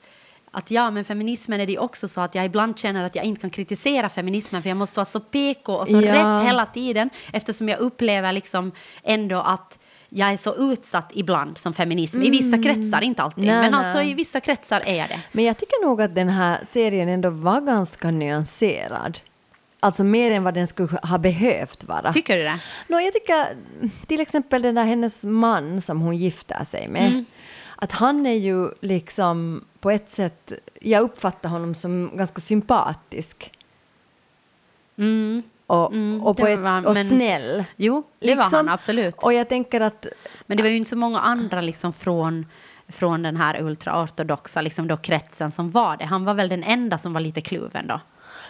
att ja, men feminismen är det också så att jag ibland känner att jag inte kan kritisera feminismen för jag måste vara så PK och så Ja. rätt hela tiden eftersom jag upplever liksom ändå att jag är så utsatt ibland som feminism. I vissa kretsar, inte alltid, Mm. Nej, men nej. alltså i vissa kretsar är jag det. Men jag tycker nog att den här serien ändå var ganska nyanserad. Alltså mer än vad den skulle ha behövt vara. Tycker du det? Nå, jag tycker till exempel den där hennes man som hon gifter sig med. Mm. Att han är ju liksom på ett sätt, jag uppfattar honom som ganska sympatisk. Mm. Och, Mm, och, på ett, var och men- snäll. Jo, det var Liksom. han absolut. Och jag tänker att Men det var ju inte så många andra liksom från, från den här ultraortodoxa liksom då kretsen som var det. Han var väl den enda som var lite kluven då.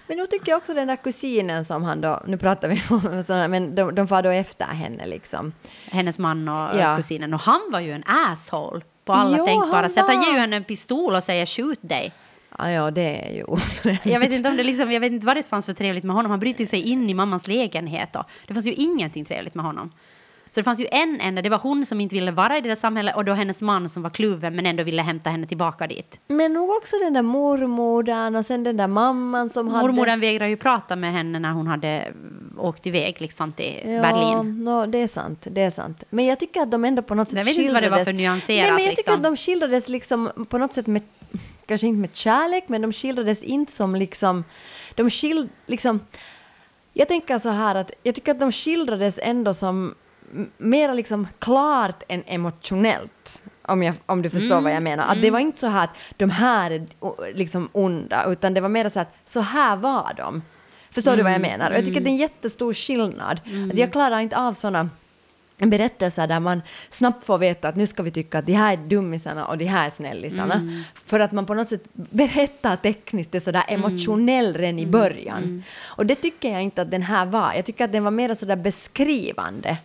Men nu tycker jag också den där kusinen som han då, nu pratar vi om *laughs* sådana, men de, de far då efter henne liksom. hennes man och Ja. kusinen. Och han var ju en asshole på alla Jo, tänkbara sätt. Han ger ju henne en pistol och säger skjut dig. Ja, ja, det är ju otrevligt. Jag vet inte om det liksom, jag vet inte vad det fanns för trevligt med honom. Han bryter sig in i mammans lägenhet. Då. Det fanns ju ingenting trevligt med honom. Så det fanns ju en enda, det var hon som inte ville vara i det där samhället och då hennes man som var kluven men ändå ville hämta henne tillbaka dit. Men nog också den där mormodern och sen den där mamman som hade... Mormodern vägrade ju prata med henne när hon hade åkt iväg liksom till Ja, Berlin. no, det är sant, det är sant. Men jag tycker att de ändå på något sätt Jag vet inte vad det var skildrades- för nyanserat, Nej, men jag tycker liksom. att de skildrades liksom på något sätt med, kanske inte med kärlek, men de skildrades inte som liksom, de skild, liksom, jag tänker så här att jag tycker att de skildrades ändå som m- mera liksom klart än emotionellt. Om, jag, om du förstår vad jag menar. Att det var inte så här att de här är liksom onda, utan det var mer så att så här var de. Förstår du vad jag menar? Och jag tycker att det är en jättestor skillnad. Att jag klarar inte av såna berättelser där man snabbt får veta att nu ska vi tycka att de här är dummisarna och de här är snällisarna. För att man på något sätt berättar tekniskt det sådär emotionell redan i början. Och det tycker jag inte att den här var. Jag tycker att den var mer sådär beskrivande.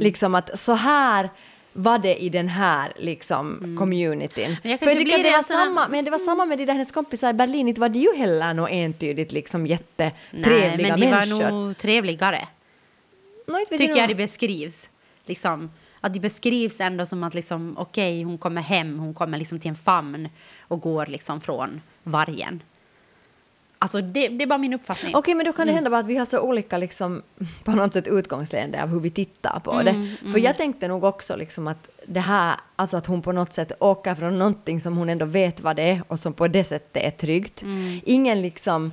Liksom att så här var det i den här liksom, communityn. Men jag För jag tycker att det var samma, men det var samma med de där hennes kompisar i Berlin, inte var det ju heller något entydigt liksom Nej, jättetrevliga men de människor. var nog trevligare. Vet tycker jag nog. det beskrivs. Liksom, att det beskrivs ändå som att liksom, okej, hon kommer hem, hon kommer liksom till en famn och går liksom från vargen. Alltså det, det är bara min uppfattning. Okej, men då kan Mm. det hända bara att vi har så olika liksom, *laughs* på något sätt utgångsläge av hur vi tittar på Mm, det. För jag tänkte nog också liksom att det här, alltså att hon på något sätt åker från någonting som hon ändå vet vad det är och som på det sättet är tryggt. Mm. Ingen liksom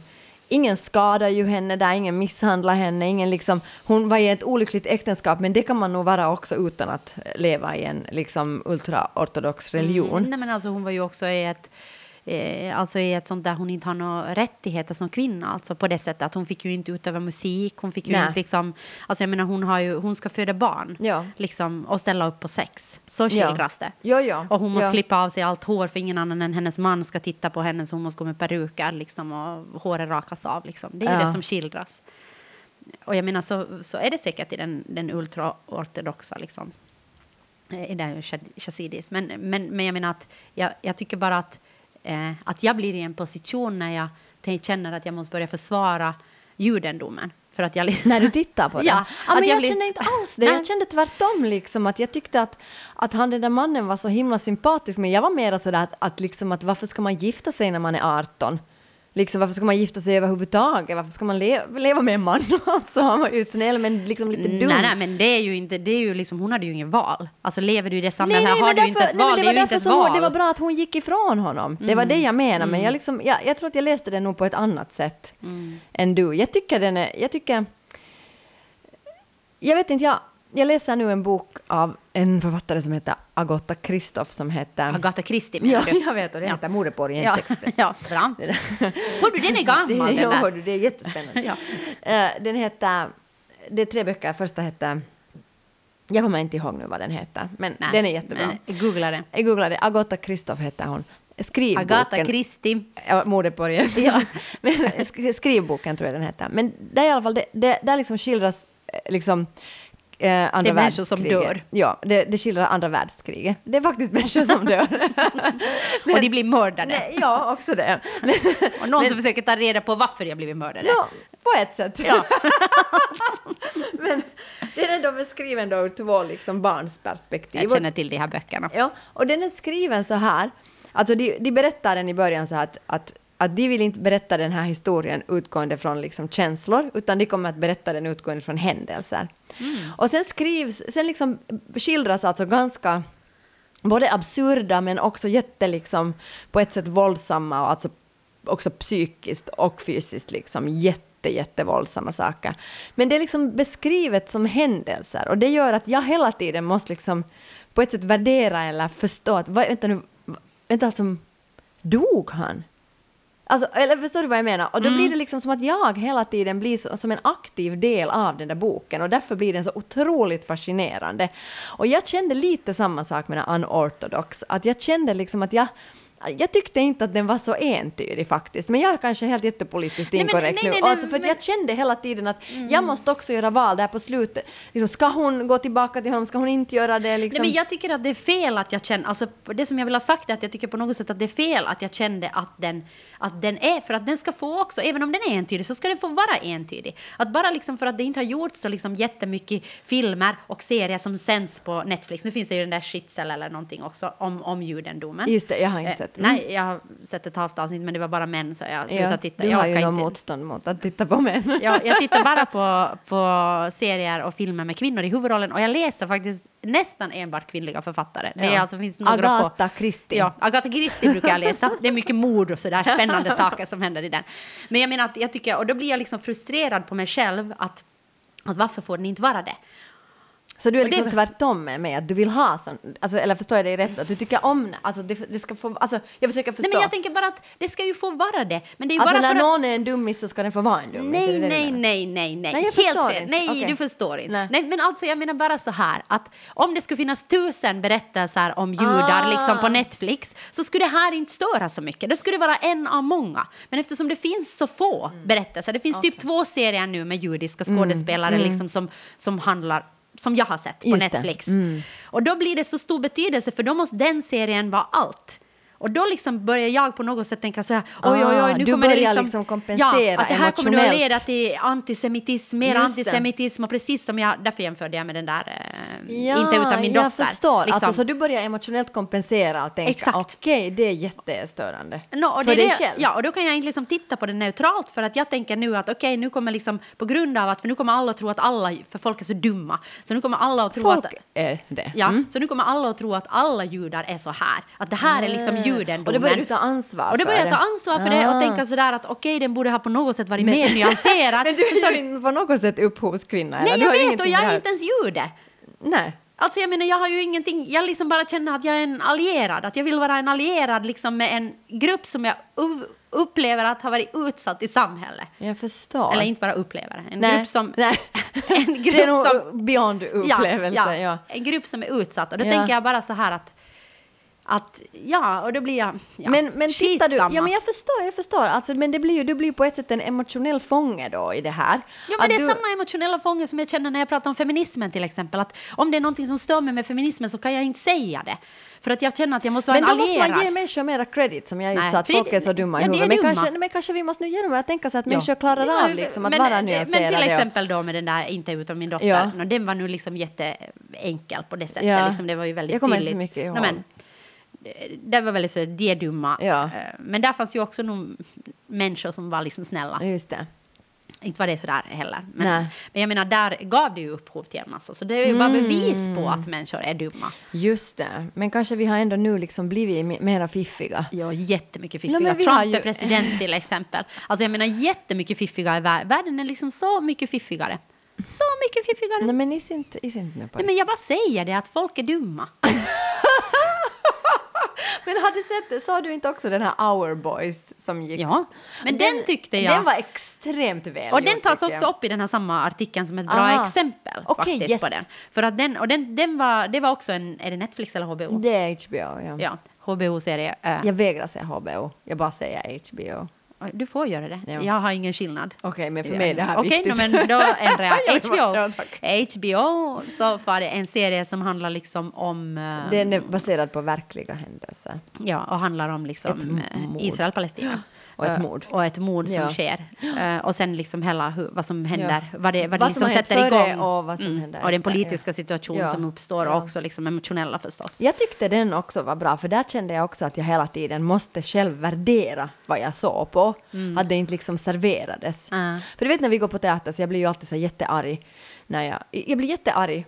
Ingen skadar ju henne där, ingen misshandlar henne, ingen liksom, hon var i ett olyckligt äktenskap men det kan man nog vara också utan att leva i en liksom ultraortodox religion. Mm, nej, men alltså hon var ju också i ett, eh, alltså i ett sånt där hon inte har några rättigheter som kvinna, alltså på det sättet att hon fick ju inte utöva musik, hon fick ju Nej. inte liksom, alltså jag menar hon har ju, hon ska föda barn, Ja. liksom, och ställa upp på sex. Så Ja. skildras det. Ja, ja. Och hon måste Ja. klippa av sig allt hår för ingen annan än hennes man ska titta på henne så hon måste gå med peruker liksom, och håret rakas av. Liksom. Det är Ja. det som skildras. Och jag menar så, så är det säkert i den, den ultraortodoxa liksom. Eh, I den chassidis. Men, men, men jag menar att jag, jag tycker bara att, eh, att jag blir i en position när jag känner att jag måste börja försvara judendomen. För att jag liksom- När du tittar på *laughs* den? Ja, ja, men jag jag, blir- kände inte alls det. Jag kände tvärtom. Liksom, att jag tyckte att, att han den där mannen var så himla sympatisk. Men jag var mer sådär att, att, liksom, att varför ska man gifta sig när man är 18? Liksom, varför ska man gifta sig överhuvudtaget? Varför ska man le leva med en man? *laughs* alltså, han var ju snäll men liksom lite dum. Nej, nej, men det är ju inte, det är ju liksom, hon hade ju ingen val. Alltså lever du i det Nej, samhället nej, här har du ju inte därför- ett nej, val. det det var är ju inte därför hon. Det var bra att hon gick ifrån honom. Det var det jag menar. Men jag, liksom, jag, jag tror att jag läste den nog på ett annat sätt än du. Jag tycker den är... Jag tycker... Jag vet inte, jag, jag läser nu en bok av en författare som heter Agatha Christoph som heter... Agatha Christie Ja, menar du? jag vet och det Ja. heter Mordet på Ja, Orientexpress. ja, bra. Hör du, den är gammal *laughs* den Ja, där. hördu, det är jättespännande. *laughs* Ja. Eh, den heter... Det är tre böcker. Första heter... Jag kommer inte ihåg nu vad den heter, men Nej, den är jättebra. men Googla det. Jag googlade, Agatha Christoph heter hon. Skrivboken. Agatha Christie. Ja, Mordet på. *laughs* Ja. Men skrivboken tror jag den heter. Men där i alla fall, det, det, där liksom skildras eh, liksom eh, andra Det är människor som dör. Ja, det, det skildrar andra världskriget. Det är faktiskt *laughs* människor som dör. *laughs* och de blir mördade. Nej, ja, också det. Men, *laughs* Och någon men- som försöker ta reda på varför jag blivit mördade. Nå, på ett sätt. Ja. Men den är ändå beskriven då ur två liksom barns perspektiv. Jag känner till de här böckerna. Ja, och den är skriven så här. Alltså de, de berättar den i början så här att, att, att de vill inte berätta den här historien utgående från liksom känslor, utan de kommer att berätta den utgående från händelser. Och sen skrivs, sen liksom skildras alltså ganska både absurda men också jätte liksom på ett sätt våldsamma och alltså också psykiskt och fysiskt liksom jätte, jätte våldsamma saker. Men det är liksom beskrivet som händelser och det gör att jag hela tiden måste liksom på ett sätt värdera eller förstå att vad, vänta nu, vänta alltså, dog han? Alltså, eller förstår du vad jag menar? Och då blir det liksom som att jag hela tiden blir så, som en aktiv del av den där boken och därför blir den så otroligt fascinerande. Och jag kände lite samma sak med den unorthodox, att jag kände liksom att jag jag tyckte inte att den var så entydig faktiskt, men jag är kanske helt jättepolitiskt inkorrekt nu. alltså för men- jag kände hela tiden att jag måste också göra val där på slutet. Liksom, ska hon gå tillbaka till honom, ska hon inte göra det? Liksom? Nej, men jag tycker att det är fel att jag känner, alltså det som jag vill ha sagt är att jag tycker på något sätt att det är fel att jag kände att den, att den är, för att den ska få också, även om den är entydig, så ska den få vara entydig. Att bara liksom för att det inte har gjorts så liksom jättemycket filmer och serier som sänds på Netflix, nu finns det ju den där Schitzel eller någonting också om, om judendomen. Just det, jag har inte Eh, sett. Mm. Nej, jag har sett ett halvt avsnitt men det var bara män så jag slutade ja, titta. du jag har ju orkar något motstånd mot att titta på män. *laughs* Ja, jag tittar bara på, *laughs* på serier och filmer med kvinnor i huvudrollen och jag läser faktiskt nästan enbart kvinnliga författare. Det är Ja. alltså, finns några Agatha Christie. Ja, Agatha Christie brukar jag läsa. Det är mycket mord och sådär spännande *laughs* saker som händer i den. Men jag menar att jag tycker, och då blir jag liksom frustrerad på mig själv att, att varför får den inte vara det? Så du är Och det- liksom tvärtom med att du vill ha sån, alltså, eller förstår jag dig rätt? Att du tycker om, alltså det, det ska få, alltså jag försöker förstå. Nej, men jag tänker bara att det ska ju få vara det. Men det är ju alltså bara när för att... någon är en dummis så ska den få vara en dummis? Nej, nej, nej, nej, nej. Nej, jag Helt förstår fel. inte. Nej, Okej. du förstår inte. Nej. Nej. men alltså jag menar bara så här att om det skulle finnas tusen berättelser om judar Ah. liksom på Netflix så skulle det här inte störa så mycket. Det skulle vara en av många. Men eftersom det finns så få Mm. berättelser, det finns typ två serier nu med judiska skådespelare liksom som, som handlar som jag har sett på Just det. Mm. Netflix. Och då blir det så stor betydelse för då måste den serien vara allt. Och då liksom börjar jag på något sätt tänka så här, oj, oj, Ah, oj, nu du kommer det liksom... liksom kompensera ja, att det här kommer att leda till antisemitism, mer Just det. antisemitism och precis som jag, därför jämförde jag med den där, eh, Ja, inte utan min jag dotter. förstår. Liksom. Alltså, så du börjar emotionellt kompensera och tänka Exakt. okej, det är jättestörande. No, och för det dig själv. Ja, och då kan jag inte liksom titta på det neutralt för att jag tänker nu att okej, nu kommer liksom på grund av att, för nu kommer alla att tro att alla, för folk är så dumma, så nu kommer alla att tro Folk att är det. Ja, Mm. så nu kommer alla att tro att alla judar är så här. Att det här är liksom Ah. Judendomen. Och då börjar du ta ansvar Och då börjar för jag ta ansvar för det och Ah. tänka sådär att okej, den borde ha på något sätt varit mer nyanserad. *laughs* Men du är ju inte på något sätt upphovskvinna. eller? Nej, Du jag vet och jag är inte ens jude. Nej. Alltså jag menar, jag har ju ingenting, jag liksom bara känner att jag är en allierad, att jag vill vara en allierad liksom med en grupp som jag upplever att har varit utsatt i samhället. Jag förstår. Eller inte bara upplever, en Nej, grupp som... *laughs* nej. *laughs* en det är grupp nog som... beyond upplevelse. Ja, ja. en grupp som är utsatt. Och då Ja. tänker jag bara så här att, att ja, och då blir jag... Ja, men, men tittar du, ja men jag förstår, jag förstår. Alltså, men det blir ju, du blir på ett sätt en emotionell fånge då i det här. Ja, men Att det är du, samma emotionella fånge som jag känner när jag pratar om feminismen till exempel. Att om det är någonting som stör mig med feminismen så kan jag inte säga det. För att jag känner att jag måste vara Men en då måste allierad. man ge människor mera credit som jag just Nej, sa att folk det- är så dumma i ja, huvudet. Men dumma. kanske, men kanske vi måste nu göra det och tänka sig att Ja. människor klarar Ja, av liksom att men- vara Men nyanserade. till och- exempel då med den där Inte utom min dotter. Ja. Den var nu liksom jätteenkel på det sättet. Ja. Liksom, det var ju väldigt Jag kommer inte tydligt. så mycket ihåg. Nå, men, eh, det var väldigt så, de är dumma. Ja. Eh, Men där fanns ju också nog människor som var liksom snälla. Just det. Inte var det sådär heller. Men, Nej. men jag menar, där gav det ju upphov till en massa. Så det är ju bara bevis på att människor är dumma. Just det. Men kanske vi har ändå nu liksom blivit me- mera fiffiga. Ja, jättemycket fiffiga. har Trump ju- är president till exempel. Alltså jag menar jättemycket fiffigare i världen. Världen är liksom så mycket fiffigare. Så mycket fiffigare. Nej men is inte, is inte nu på Nej, men jag bara säger det, att folk är dumma. *laughs* Men har du sett det? Såg du inte också den här Our Boys som gick? Ja, men den tyckte jag- Den var extremt väl Och den tas också upp i den här samma artikeln som ett bra Aha. exempel. Okej, faktiskt yes. på den. För att den, och den, den var, det var också en, är det Netflix eller HBO? Det är HBO, ja. Ja, HBO-serie. eh, Jag vägrar säga HBO. Jag bara säger HBO. Du får göra det. Ja. Jag har ingen skillnad. Okej, men för mig är det här Okej, viktigt. no, men då ändrar jag. *laughs* Ja, HBO. ja. HBO så var det en serie som handlar liksom om... eh, Den är baserad på verkliga händelser. Ja, och handlar om liksom eh. Israel-Palestina. Och ett Eh, mord. Och ett mord som Ja. sker. Eh, och sen liksom hela hur, vad som händer, vad det, vad det Vad som liksom hänt sätter igång. och vad som händer och den politiska ja. situation Ja. som uppstår Ja. och också liksom emotionella förstås. Jag tyckte den också var bra, för där kände jag också att jag hela tiden måste själv värdera vad jag såg på. Att det inte liksom serverades. Mm. Ja. För du vet när vi går på teater så jag blir ju alltid så jättearg. När jag, jag blir jättearg.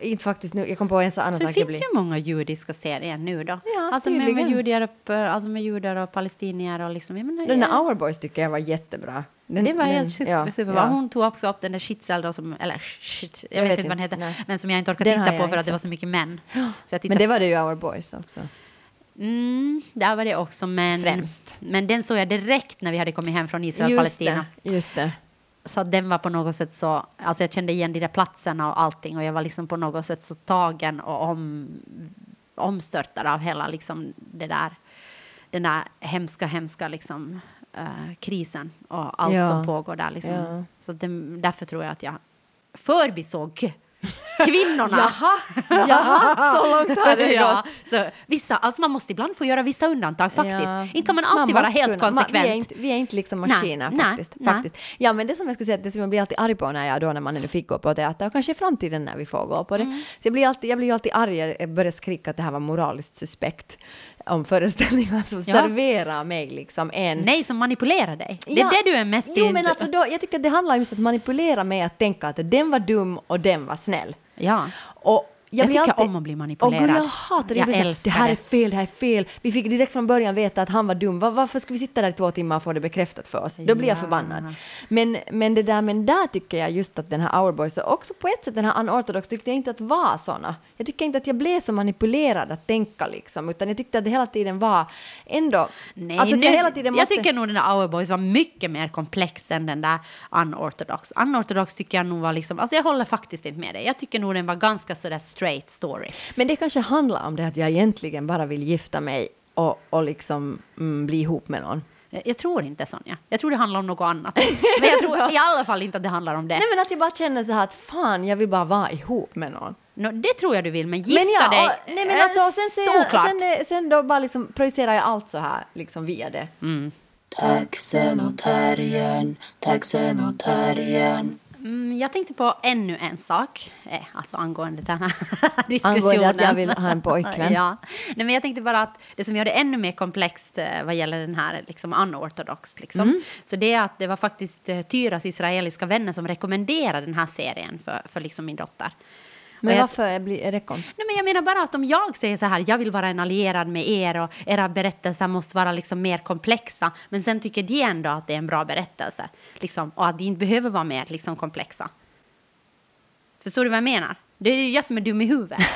Inte faktiskt nu, jag kom på en sån annan Så det sak. finns ju många judiska serier nu då. Ja, alltså med, med, judar, och, eh, alltså med judar och palestinier och liksom... Menar, Den där. Our Boys tycker jag var jättebra. Den, Det var den- helt super, ja, superbra. ja. Hon tog också upp den där Shitzel då som, eller shit, jag, Jag vet vet inte vad den heter, nej. men som jag inte orkar Den titta på för att det var så mycket män. Så Men det var det ju Our Boys också. Mm, där var det också män. Främst. Men den såg jag direkt när vi hade kommit hem från Israel och Palestina. det, just det. Så den var på något sätt så, alltså jag kände igen de där platserna och allting och jag var liksom på något sätt så tagen och om, omstörtad av hela liksom det där, den där hemska, hemska liksom eh, krisen och allt Ja. som pågår där liksom. Ja. Så den, därför tror jag att jag förbisåg kvinnorna. Jaha, jaha, så långt har det ja, gått. så vissa, alltså man måste ibland få göra vissa undantag faktiskt. Ja. Inte kan man alltid Man vara helt kunna- man- konsekvent. Vi är inte, vi är inte liksom maskiner Nej, faktiskt. nej, faktiskt. Ja, men det som jag skulle säga, det som jag blir alltid arg på när jag då när man ännu fick gå på teater och kanske i framtiden när vi får gå på det. Mm. Så jag blir alltid, jag blir alltid arg, jag börjar skrika att det här var moraliskt suspekt om föreställningar som Ja. serverar mig liksom en Nej, som manipulerar dig. Det är Ja. det du är mest Jo, men alltså då, jag tycker att det handlar just om att manipulera mig att tänka att den var dum och den var snäll. Ja. Och Jag blir tycker om att bli manipulerad. Gud, jag hatar det. Jag Jag blir så här, älskar det här är fel, det här är fel. Vi fick direkt från början veta att han var dum. Var, varför ska vi sitta där i två timmar och få det bekräftat för oss? Då blir jag Ja. förbannad. Men, men det där, men där tycker jag just att den här Our Boys och också på ett sätt den här Unorthodox tyckte jag inte att var såna. Jag tycker inte att jag blev så manipulerad att tänka liksom, utan jag tyckte att det hela tiden var ändå... Nej, alltså nu, jag hela tiden måste... jag tycker nog den där Our Boys var mycket mer komplex än den där Unorthodox. Unorthodox tycker jag nog var liksom, alltså jag håller faktiskt inte med dig. Jag tycker nog den var ganska sådär straight story. Men det kanske handlar om det att jag egentligen bara vill gifta mig och, och liksom mm, bli ihop med någon. Jag, tror inte Sonja. Jag tror det handlar om något annat. *laughs* Men jag tror Så. i alla fall inte att det handlar om det. Nej men att jag bara känner så här att fan, jag vill bara vara ihop med någon. Nå, det tror jag du vill, men gifta men ja, dig... och, nej men eh, alltså, sen, ser jag, såklart. sen, eh, sen då bara liksom projicerar jag allt så här liksom via det. Taxen och terriern, taxen och terriern. Mm, jag tänkte på ännu en sak, eh, alltså angående den här diskussionen. *laughs* Angående att jag vill ha en pojkvän. *laughs* ja. Nej, men jag tänkte bara att det som gör det ännu mer komplext eh, vad gäller den här liksom, unorthodox, liksom, Mm. så det är att det var faktiskt eh, Tyras israeliska vänner som rekommenderade den här serien för, för liksom min dotter. Men jag- varför blir är det kon? Nej, men jag menar bara att om jag säger så här, jag vill vara en allierad med er och era berättelser måste vara liksom mer komplexa, men sen tycker de ändå att det är en bra berättelse liksom, och att de inte behöver vara mer liksom, komplexa. Förstår du vad jag menar? Det är ju jag som är dum i huvudet. *laughs*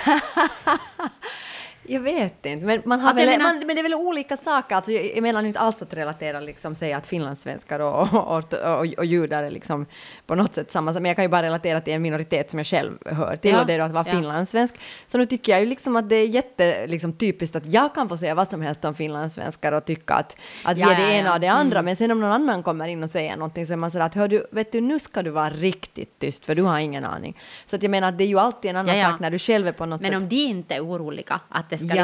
Jag vet inte, men, man har Alltså, väl, menar- man, men det är väl olika saker. Alltså, jag, menar inte alls att relatera, liksom, säga att finlandssvenskar och, och, och, och, och judar är liksom på något sätt samma, men jag kan ju bara relatera till en minoritet som jag själv hör till, Ja, och det är då att vara ja. finlandssvensk. Så nu tycker jag ju liksom att det är jätte liksom, typiskt att jag kan få säga vad som helst om finlandssvenskar och tycka att, att Ja, vi är det ena och det andra, men sen om någon annan kommer in och säger någonting så är man sådär att hör du, vet du, nu ska du vara riktigt tyst för du har ingen aning. Så att jag menar att det är ju alltid en annan sak när du själv är på något Men sätt om de inte är oroliga att det ska Ja.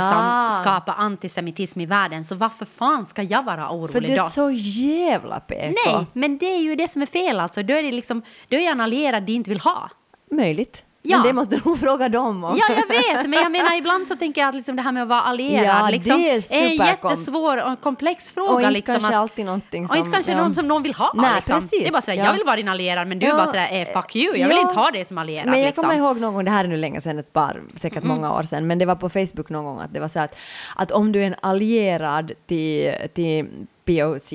liksom skapa antisemitism i världen, så varför fan ska jag vara För orolig du är då? så jävla PK. Nej, men det är ju det som är fel alltså. Då är det liksom, då är jag en allierad de inte vill ha. Möjligt. Ja. Men det måste du nog *laughs* fråga dem om. Ja, jag vet, men jag menar ibland så tänker jag att liksom det här med att vara allierad Ja, liksom, det är en superkom- jättesvår och komplex fråga. Och inte liksom, kanske att, alltid någonting och som... inte kanske ja. någon som någon vill ha. Nej, liksom. precis, Det är bara sådär, ja. jag vill vara din allierad, men du Ja, bara sådär, eh, fuck you, jag vill ja. inte ha dig som allierad. Men jag liksom. kommer ihåg någon gång, det här är nu länge sedan, ett par, säkert många år sedan, men det var på Facebook någon gång att det var så att, att om du är en allierad till, till POC,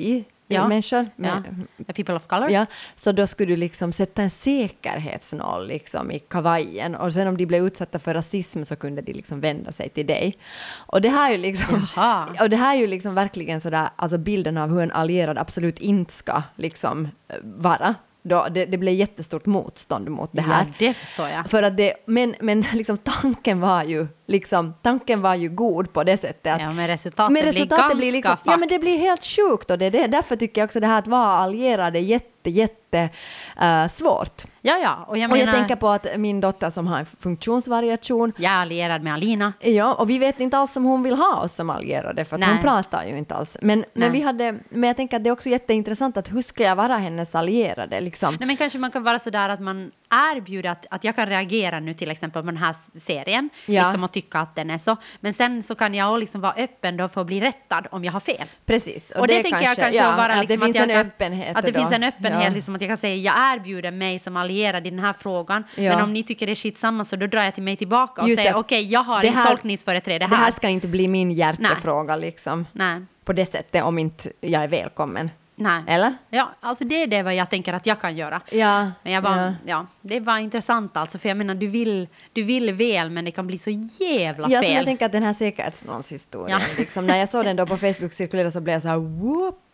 Ja. människor, ja. med, A People of color. Ja, så då skulle du liksom sätta en säkerhetsnoll liksom i kavajen och sen om de blev utsatta för rasism så kunde de liksom vända sig till dig. Och det här är ju liksom, Jaha. och det här är ju liksom verkligen sådär, alltså bilden av hur en allierad absolut inte ska liksom eh, vara. Då, det, det blev jättestort motstånd mot det här. Ja, det förstår jag. För att det, men men *laughs* liksom tanken var ju liksom, tanken var ju god på det sättet att Ja, men resultatet, men resultatet blir blir ganska liksom, ja men det blir helt sjukt och det det, därför tycker jag också det här att vara allierad är jätte, jätte eh, svårt. Ja, ja, och jag Och menar, jag tänker på att min dotter som har en funktionsvariation jag är allierad med Alina. Ja, och vi vet inte alls om hon vill ha oss som allierade, för att Nej. hon pratar ju inte alls. Men, men, vi hade, men jag tänker att det är också jätteintressant att hur ska jag vara hennes allierade? Liksom? Nej, men kanske man kan vara så där att man erbjuder att, att jag kan reagera nu till exempel på den här serien Ja. liksom, och tycka att den är så. Men sen så kan jag liksom vara öppen då för att bli rättad om jag har fel. Precis. Och, det, tänker jag kanske ja, att vara att liksom det finns att en kan, öppenhet. Att det då. finns en öppenhet, Ja. liksom att jag kan säga jag erbjuder mig som allierad i den här frågan. Men om ni tycker det är skitsamma så då drar jag till mig tillbaka och Just säger det. okej, jag har Det här- tolkningsföreträde Det här. här ska inte bli min hjärtefråga liksom. Nej. På det sättet, om inte jag är välkommen. Nej. Eller? Ja, alltså det är det vad jag tänker att jag kan göra. Ja. Men jag bara, ja. ja. det var intressant alltså, för jag menar du vill, du vill väl men det kan bli så jävla Ja, fel. jag tänker att den här säkerhetsnollshistorien, Ja. liksom, när jag såg den då på Facebook cirkulera så blev jag så här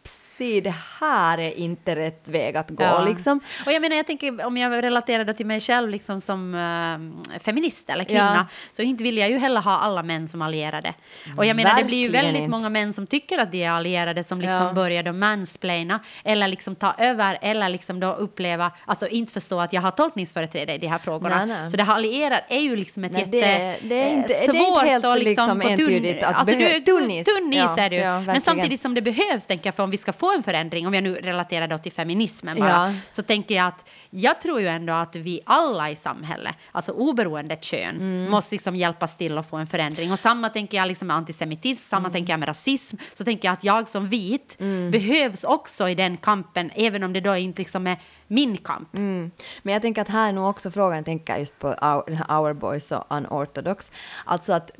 whoopsie, det här är inte rätt väg att gå Ja. liksom. Och jag menar, jag tänker om jag relaterar då till mig själv liksom som eh, feminist eller kvinna Ja. så inte vill jag ju heller ha alla män som allierade. Och jag menar, det blir ju väldigt inte. många män som tycker att de är allierade som liksom Ja. börjar då mansplaina eller liksom ta över eller liksom då uppleva, alltså inte förstå att jag har tolkningsföreträde i de här frågorna. Nej, nej. Så det här allierad är ju liksom ett Nej, jätte... det- det är eh, det är inte svårt helt och liksom tunn- entydigt att alltså, tunn is. Tunn is Ja, är du. Men samtidigt som det behövs, tänker jag, för om vi ska få en förändring, om jag nu relaterar då till feminismen bara, Ja. så tänker jag att jag tror ju ändå att vi alla i samhället, alltså oberoende kön, Mm. måste liksom hjälpas till att få en förändring. Och samma tänker jag liksom med antisemitism, samma Mm. tänker jag med rasism, så tänker jag att jag som vit behövs också i den kampen, även om det då inte liksom är min kamp. Mm. Men jag tänker att här är nog också frågan, tänker just på our, den *laughs* här Our Boys och Unorthodox. Alltså att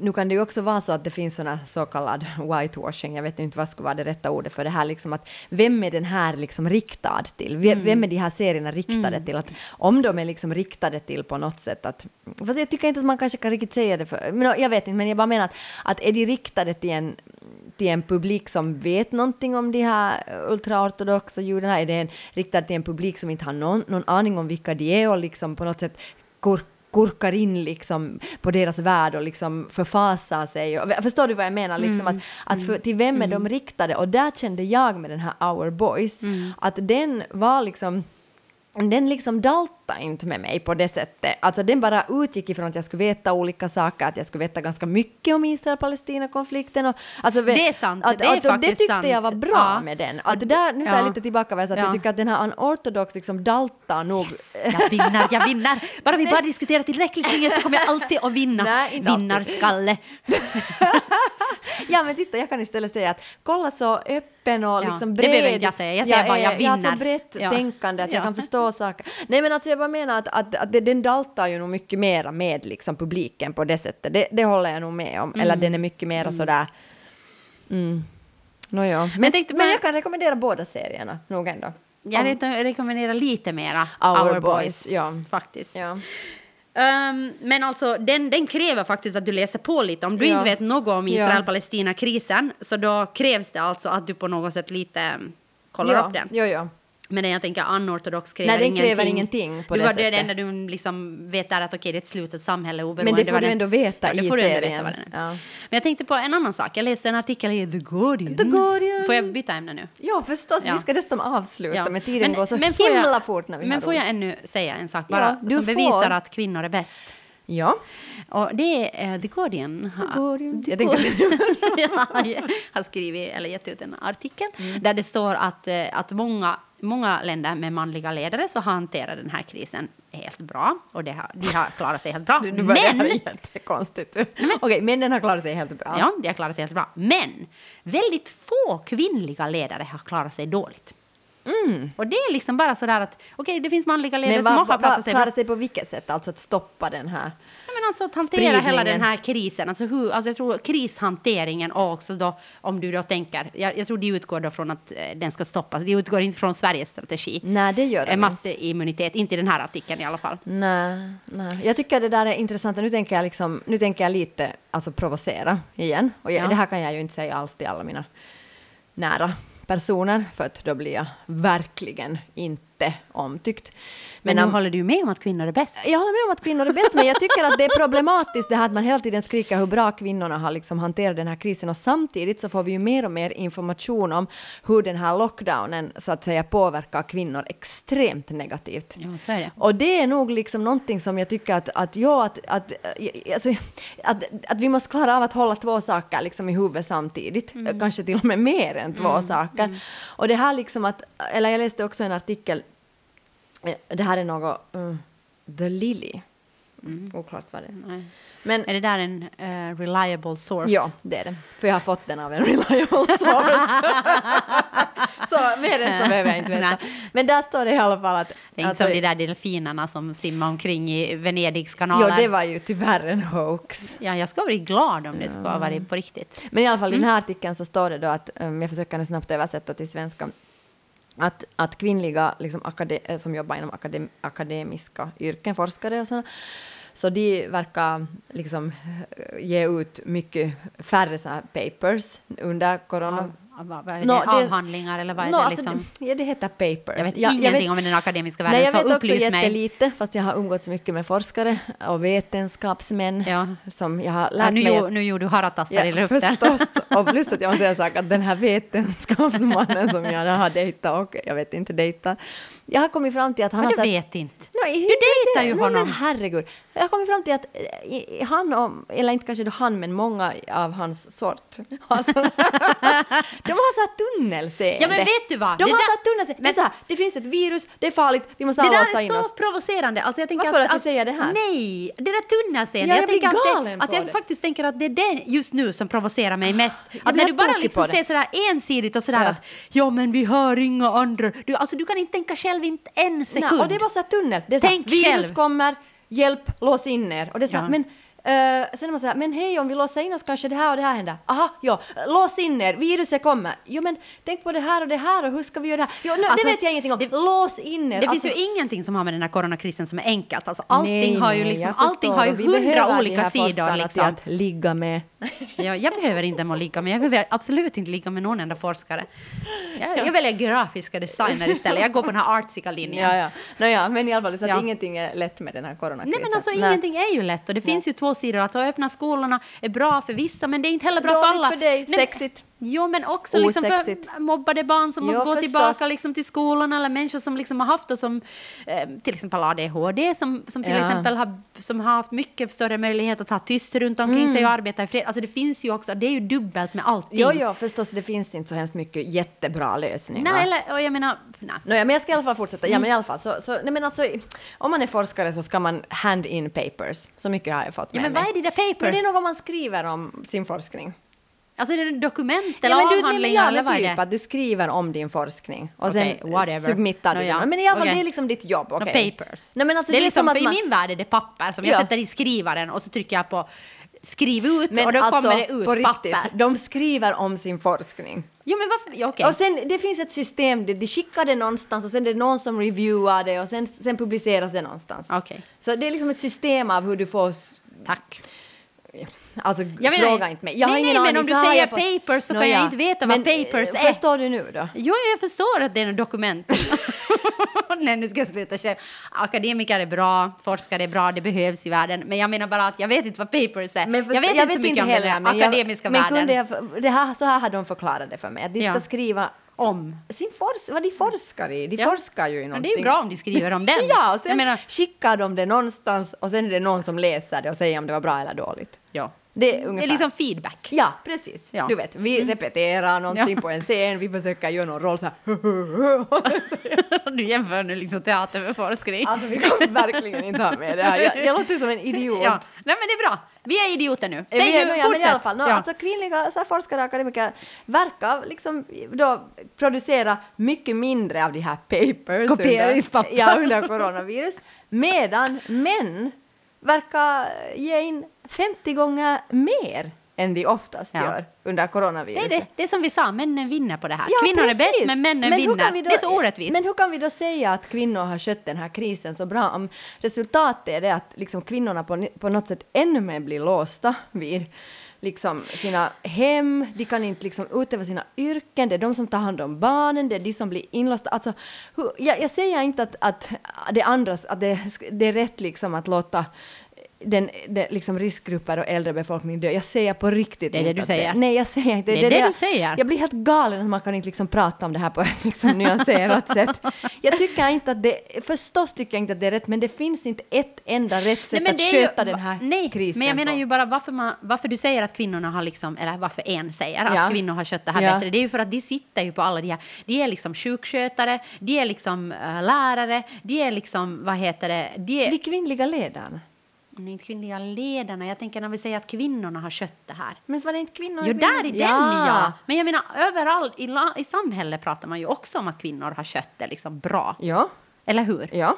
nu kan det ju också vara så att det finns såna så kallad whitewashing, jag vet inte vad skulle vara det rätta ordet för det här, liksom att vem är den här liksom riktad till? Vem, vem är de här serierna riktade till? Att om de är liksom riktade till på något sätt att, fast jag tycker inte att man kanske kan riktigt säga det för, men jag vet inte, men jag bara menar att, att är de riktade till en till en publik som vet någonting om de här ultraortodoxa judarna? Är det en, riktad till en publik som inte har någon, någon aning om vilka de är och liksom på något sätt kur, kurkar in liksom på deras värld och liksom förfasar sig? Och, förstår du vad jag menar? Liksom att, att för, till vem är de riktade? Och där kände jag med den här Our Boys att den var liksom den liksom daltade inte med mig på det sättet. Alltså den bara utgick ifrån att jag skulle veta olika saker, att jag skulle veta ganska mycket om Israel-Palestina-konflikten. Alltså, Det är sant, Att, det är att, och det faktiskt tyckte sant. jag var bra Ja. med den. Att där, nu tar jag Ja. lite tillbaka vad jag sa, att Ja. jag tycker att den här unorthodox liksom daltar nog... Yes, jag vinner, jag vinner. Bara vi bara diskuterar tillräckligt länge så kommer jag alltid att vinna. *laughs* Nej. Vinnarskalle. *laughs* ja men titta, jag kan istället säga att kolla så öppen och Ja, liksom det bred. behöver inte jag säga. Jag säger bara, jag är- Jag har vinner. så brett Ja. tänkande att jag Ja. kan förstå saker. Nej men alltså jag bara menar att, att, att det- den daltar ju nog mycket mera med liksom publiken på det sättet. Det, det håller jag nog med om. Mm. Eller den är mycket mera sådär... Mm. Nåja. Men, Jag tänkte men bara- jag kan rekommendera båda serierna nog ändå. Jag re- rekommenderar lite mera Our Our, Boys, Boys. ja. Faktiskt. Ja. Ehm, men alltså, den, den kräver faktiskt att du läser på lite. Om du Ja. inte vet något om Ja. Israel-Palestina-krisen så då krävs det alltså att du på något sätt lite mm, kollar ja, upp den. Jo, jo. Men den jag tänker anortodox kräver Nej, den ingenting. kräver ingenting på du det har, Det det enda du liksom vet är att okej, det är ett slutet samhälle oberoende Men det får du ändå veta det i serien. Veta. Ja. Men jag tänkte på en annan sak. Jag läste en artikel i The Guardian. The Guardian. Får jag byta ämne nu? Ja, förstås. Ja. Vi ska nästan avsluta, Ja. men tiden går så får himla jag, fort när vi Men får jag ännu säga en sak bara Ja, du som bevisar får. att kvinnor är bäst? Ja. Och det är eh, The Guardian. The Guardian. The Guardian. *laughs* ja, har skrivit, eller gett ut en artikel Mm. där det står att, eh, att många, många länder med manliga ledare så hanterar den här krisen helt bra. Och det har, de har klarat sig helt bra. *laughs* Du, du Men, jättekonstigt. *laughs* Okej, männen har klarat sig helt bra. ja, de har klarat sig helt bra. Men väldigt få kvinnliga ledare har klarat sig dåligt. Och det är liksom bara sådär att okej, det finns manliga ledare Mm. Men som vad, också har klarat sig bra. klarar sig på vilket sätt? Alltså att stoppa den här... Alltså att hantera hela den här krisen. Alltså hur, alltså jag tror krishanteringen också då, om du då tänker, jag, jag tror de utgår då från att eh, den ska stoppas. De utgår inte från Sveriges strategi. Nej, det gör de Eh, inte. Massimmunitet, inte i den här artikeln i alla fall. Nej, nej. Jag tycker det där är intressant. Nu tänker jag, liksom, nu tänker jag lite alltså, provocera igen. Och jag, Ja. det här kan jag ju inte säga alls till alla mina nära personer, för att då blir jag verkligen inte omtyckt. Men, nu om- håller du med om att kvinnor är bäst? jag håller med om att kvinnor är bäst, men jag tycker att det är problematiskt det här att man hela tiden skriker hur bra kvinnorna har liksom hanterat den här krisen och samtidigt så får vi ju mer och mer information om hur den här lockdownen så att säga påverkar kvinnor extremt negativt. Ja, så är det. Och det är nog liksom någonting som jag tycker att, att, ja, att, att, alltså, att, att vi måste klara av att hålla två saker liksom i huvudet samtidigt. Kanske till och med mer än två saker. Och det här liksom att, eller jag läste också en artikel, det här är något, mm, The Lily. Oklart vad det är. Nej. Men Är det där en eh, reliable source? ja, det är det. För jag har fått den av en *laughs* reliable source. *laughs* så mer än så behöver jag inte veta. Men där står det i alla fall att... Det är inte alltså- som de där delfinerna som simmar omkring i Venedigskanalen. Ja, det var ju tyvärr en hoax. Ja, jag skulle bli glad om det skulle ha varit på riktigt. Men i alla fall i Mm. den här artikeln så står det då att, um, jag försöker nu snabbt översätta till svenska, att, att kvinnliga liksom, akade, eh, som jobbar inom akadem, akademiska yrken, forskare och sådana, så de verkar liksom ge ut mycket färre så här papers under corona. Ja vad är det? Det- Avhandlingar eller vad är Nå, det alltså, liksom? Ja, det heter papers. Jag vet Ja, ingenting om den akademiska världen, Nej, jag så vet också upplys mig. jättelite, fast jag har umgåtts mycket med forskare och vetenskapsmän Ja. som jag har lärt Ja, nu, mig gjo- nu gjorde du haratassar i luften. förstås. *laughs* Och plus att jag måste säga en sak, att den här vetenskapsmannen som jag har dejtat och jag vet inte dejtar, jag har kommit fram till att han Men har du vet inte. Nej, Du dejtar vet ju honom. Men herregud. Jag har kommit fram till att han, och, eller inte kanske då han, men många av hans sort, *laughs* sån- de har så här tunnelseende. Ja, men vet du vad? De Det har där- så här tunnelseende. Det, är så här, det finns ett virus, det är farligt, vi måste Det alla där låsa in är oss. så provocerande. Alltså jag tänker Varför att, att du säger det här? Nej, det där tunnelseende. Ja, jag blir tänker att, galen det, att på jag det. faktiskt tänker att det är det just nu som provocerar mig mest. Jag Att blir när du bara liksom det. ser sådär ensidigt och sådär Ja. att ja men vi har inga andra. Du, alltså du kan inte tänka själv inte en sekund. Nej, och det är bara så här tunnel. Det är så här, virus själv. kommer, hjälp, lås in er. Och det är så här, Ja. men sen är man så här, men hej om vi låser in oss kanske det här och det här händer. Aha, ja, lås in er, viruset kommer. Jo men tänk på det här och det här och hur ska vi göra det här? Jo, nu, Alltså, det vet jag ingenting om. det- lås in er. Det Alltså, finns ju ingenting som har med den här coronakrisen som är enkelt. Alltså, allting nej, har ju, nej, liksom, allting har ju hundra olika sidor. Liksom. att ligga med. *laughs* Jag, jag behöver inte må ligga med, jag behöver absolut inte ligga med någon enda forskare. Jag, jag väljer grafiska designer istället, jag går på den här artsiga linjen. Ja, ja. Nåja, men i alla fall så att Ja. ingenting är lätt med den här coronakrisen. Nej men alltså ingenting är ju lätt och det finns ju två sidor. Att öppna skolorna är bra för vissa men det är inte heller bra för Dåligt alla. för dig, Nej, sexigt. Jo men också liksom Osexigt. för mobbade barn som måste Jo, gå förstås. tillbaka liksom till skolan eller människor som liksom har haft och som eh, till exempel ADHD som, som till Ja. exempel har, som har haft mycket större möjlighet att ha tyst runt omkring sig och arbeta i fred. Alltså det finns ju också, det är ju dubbelt med allting. Jo, jo, förstås, det finns inte så hemskt mycket jättebra lösningar. Nej, eller, och jag menar, nej. Nåja, men jag ska i alla fall fortsätta. Mm. Ja, men i alla fall, så, så, nej, men alltså, om man är forskare så ska man hand in papers. Så mycket har jag fått Ja, med men mig. vad är det där papers? Men det är något man skriver om sin forskning. Alltså är det dokument eller Ja, men du, nej, men, ja, eller vad är typ det? att du skriver om din forskning och Okej, sen whatever. submittar du Nå, ja. den. Men i alla fall, Okej. det är liksom ditt jobb. No okej? papers. Nej, men alltså, det är liksom, som att för man, I min värld är det papper som jag Ja. sätter i skrivaren och så trycker jag på skriv ut men och då alltså, kommer det ut på papper. riktigt, de skriver om sin forskning. Jo, men varför? Ja, okej. Och sen det finns ett system, de, skickar det någonstans och sen det är någon som reviewar det och sen, sen publiceras det någonstans. Okej. Så det är liksom ett system av hur du får... Tack. Alltså Jag menar- fråga inte mig. Jag har Nej, ingen nej, men aning, om du har säger jag fått- papers så kan Nåja, jag inte veta vad men, papers eh, är. Förstår du nu då? Jo, jag förstår att det är något dokument. *laughs* Nej, nu ska jag sluta själv. Akademiker är bra, forskare är bra, det behövs i världen. Men jag menar bara att jag vet inte vad papers är. Men förstå- jag vet inte så mycket om heller, den men akademiska jag, men världen. Kunde jag, det här, så här hade de förklarat det för mig, att de ska Ja. skriva Om. sin fors, vad de forskar i. De Ja. forskar ju i Ja, någonting. det är bra om de skriver om den. *laughs* ja, och sen jag menar, skickar de det någonstans och sen är det någon som läser det och säger om det var bra eller dåligt. Det är Det ungefär. är liksom feedback. Ja, precis. Ja. Mm. Du vet, vi repeterar någonting Ja. på en scen, vi försöker göra någon roll så här. *laughs* Du jämför nu liksom teater med forskning. Alltså vi kan verkligen inte ha med det här. Jag, jag låter som en *laughs* idiot. Ja. Nej, men det är bra. Vi är idioter nu. Säg vi är, nu, ja, men i alla fall, no, Ja. alltså kvinnliga så här, forskare och akademiker verkar liksom då producera mycket mindre av de här papers Kopieringspapper. under, ja, under coronavirus, medan män verkar ge in 50 gånger mer än de oftast Ja. gör under Det coronaviruset. är det. det är som vi sa, männen vinner på det här. Ja, Kvinnor är precis. bäst, men männen Men vinner. vi då- det är så orättvist. Men hur kan vi då säga att kvinnor har skött den här krisen så bra om resultatet är det att liksom kvinnorna på, på något sätt ännu mer blir låsta vid liksom sina hem, de kan inte liksom utöva sina yrken, det är de som tar hand om barnen, det är de som blir inlåsta. Alltså, hur, jag, jag säger inte att, att det andras, att det, det är rätt liksom att låta den, det, liksom riskgrupper och äldre befolkning dö. Jag säger på riktigt Det är det du säger. nej, jag säger inte. Det är det jag- du säger. Jag blir helt galen att man kan inte liksom prata om det här på ett liksom nyanserat sätt. Jag tycker inte att det, förstås tycker jag inte att det är rätt, men det finns inte ett enda rätt sätt men att det är ju- sköta den här nej, krisen men jag menar på. ju bara varför, man, varför du säger att kvinnorna har liksom, eller varför en säger att Ja. kvinnor har skött det här Ja. bättre, det är ju för att de sitter ju på alla de här, de är liksom sjukskötare, de är liksom äh, lärare, de är liksom, vad heter det, de är, De kvinnliga ledarna. Nej, inte kvinnliga ledarna, jag tänker när vi säger att kvinnorna har skött det här. Men var det inte kvinnor? Jo, där i den ja. ja. Men jag menar överallt i, la, i samhället pratar man ju också om att kvinnor har skött det liksom bra. Ja, Eller hur? ja.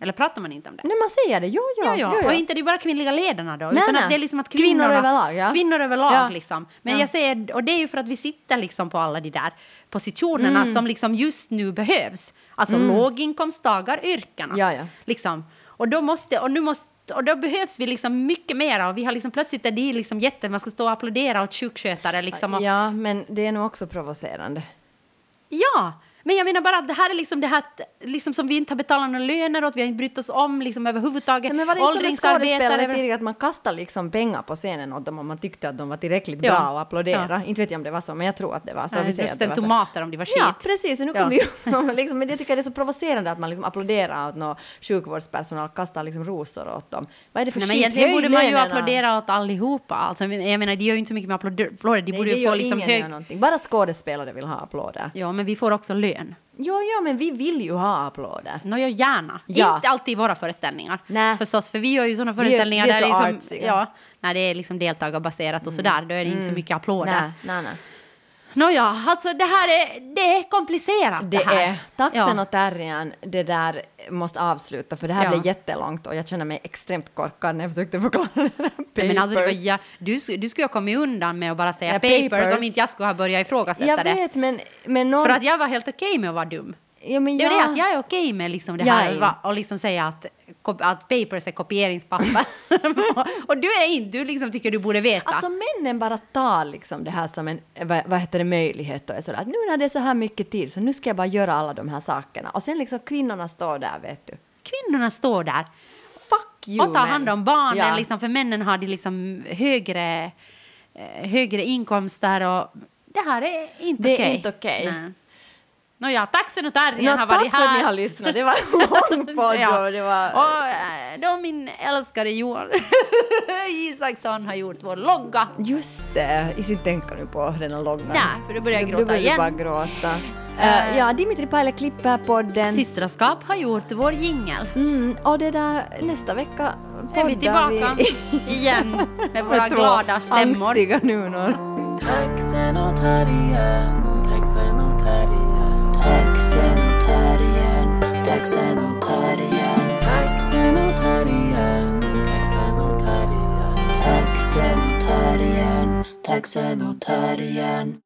Eller pratar man inte om det? Nej, man säger det. Jo, ja. Ja, ja. Jo, ja. Och inte det är bara kvinnliga ledarna då, Nej, utan nej. att det är liksom att Kvinnor överlag, ja. Kvinnor överlag Ja. liksom. Men Ja. jag säger, och det är ju för att vi sitter liksom på alla de där positionerna Mm. som liksom just nu behövs. Alltså låginkomsttagar, yrkena. Ja, ja. Liksom. Och då måste, och nu måste och då behövs vi liksom mycket mer och vi har liksom plötsligt är det liksom jätte, man ska stå och applådera åt sjukskötare liksom. Och, Ja, men det är nog också provocerande. Ja, men jag menar bara att det här är liksom det här liksom som vi inte har betalat några löner åt, vi har inte brytt oss om liksom överhuvudtaget. Men var det inte som en skådespelare tidigare att man kastade liksom pengar på scenen åt dem om man tyckte att de var tillräckligt Ja. bra och applådera? Ja. Inte vet jag om det var så, men jag tror att det var så. Nej, Vi säger just att det så. tomater om de var skit. Ja, precis. Nu Ja. vi *laughs* liksom, men jag tycker det är så provocerande att man liksom applåderar åt någon sjukvårdspersonal, kastar liksom rosor åt dem. Vad är det för Nej, men skit? egentligen Höj borde man ju applådera åt allihopa. Alltså, jag menar, de gör ju inte så mycket med applåder, de Nej, borde det ju få liksom hög... Bara skådespelare vill ha applåder. Ja, men vi får också lön. Jo, ja, men vi vill ju ha applåder. Nå, jag gärna. Ja. Inte alltid i våra föreställningar. Nej. Förstås, för vi gör ju sådana Vi är- föreställningar vi är där liksom, ja, när det är liksom deltagarbaserat och sådär, då är det inte så mycket applåder. Nej, nej, nej. Nåja, alltså det här är, det är komplicerat det, Det här. är taxen Ja. och terriern, det där måste avsluta för det här Ja. blev jättelångt och jag känner mig extremt korkad när jag försökte förklara det här papers. Men alltså, det var, ja, du, du skulle ha kommit undan med att bara säga Ja, papers, papers. om inte jag skulle ha börjat ifrågasätta jag det. vet, men, men någon... För att jag var helt okej med att vara dum. Ja, men Det är jag... det att jag är okej med liksom det Jag här va, och liksom säga att, att papers är kopieringspapper. *laughs* och du är inte, du liksom tycker du borde veta. Alltså männen bara tar liksom det här som en vad, vad heter det, möjlighet och är sådär att nu när det är så här mycket tid så nu ska jag bara göra alla de här sakerna. Och sen liksom kvinnorna står där vet du. Kvinnorna står där Fuck you och tar hand om barnen, Ja. liksom, för männen har de liksom högre, eh, högre inkomster och det här är inte Det är okej. inte okej. Nej. Nåja, taxen och terriern Nå, har varit tack för här. att ni har lyssnat. Det var en lång *laughs* podd och det var... Och eh, då min älskade Johan *laughs* Isaksson har gjort vår logga. Just det, i sin tänka nu på den här loggan. Nej, för då börjar jag Du gråta börjar igen. bara gråta. Eh, ja, Dimitri Paile klipper podden. Systraskap har gjort vår jingel. Mm, och det där, nästa vecka Är vi poddar tillbaka *laughs* igen med våra med glada stämmor. angstiga nunor. Och terriern. Taxen och terriern, taxen och terriern. Taxen och terriern, taxen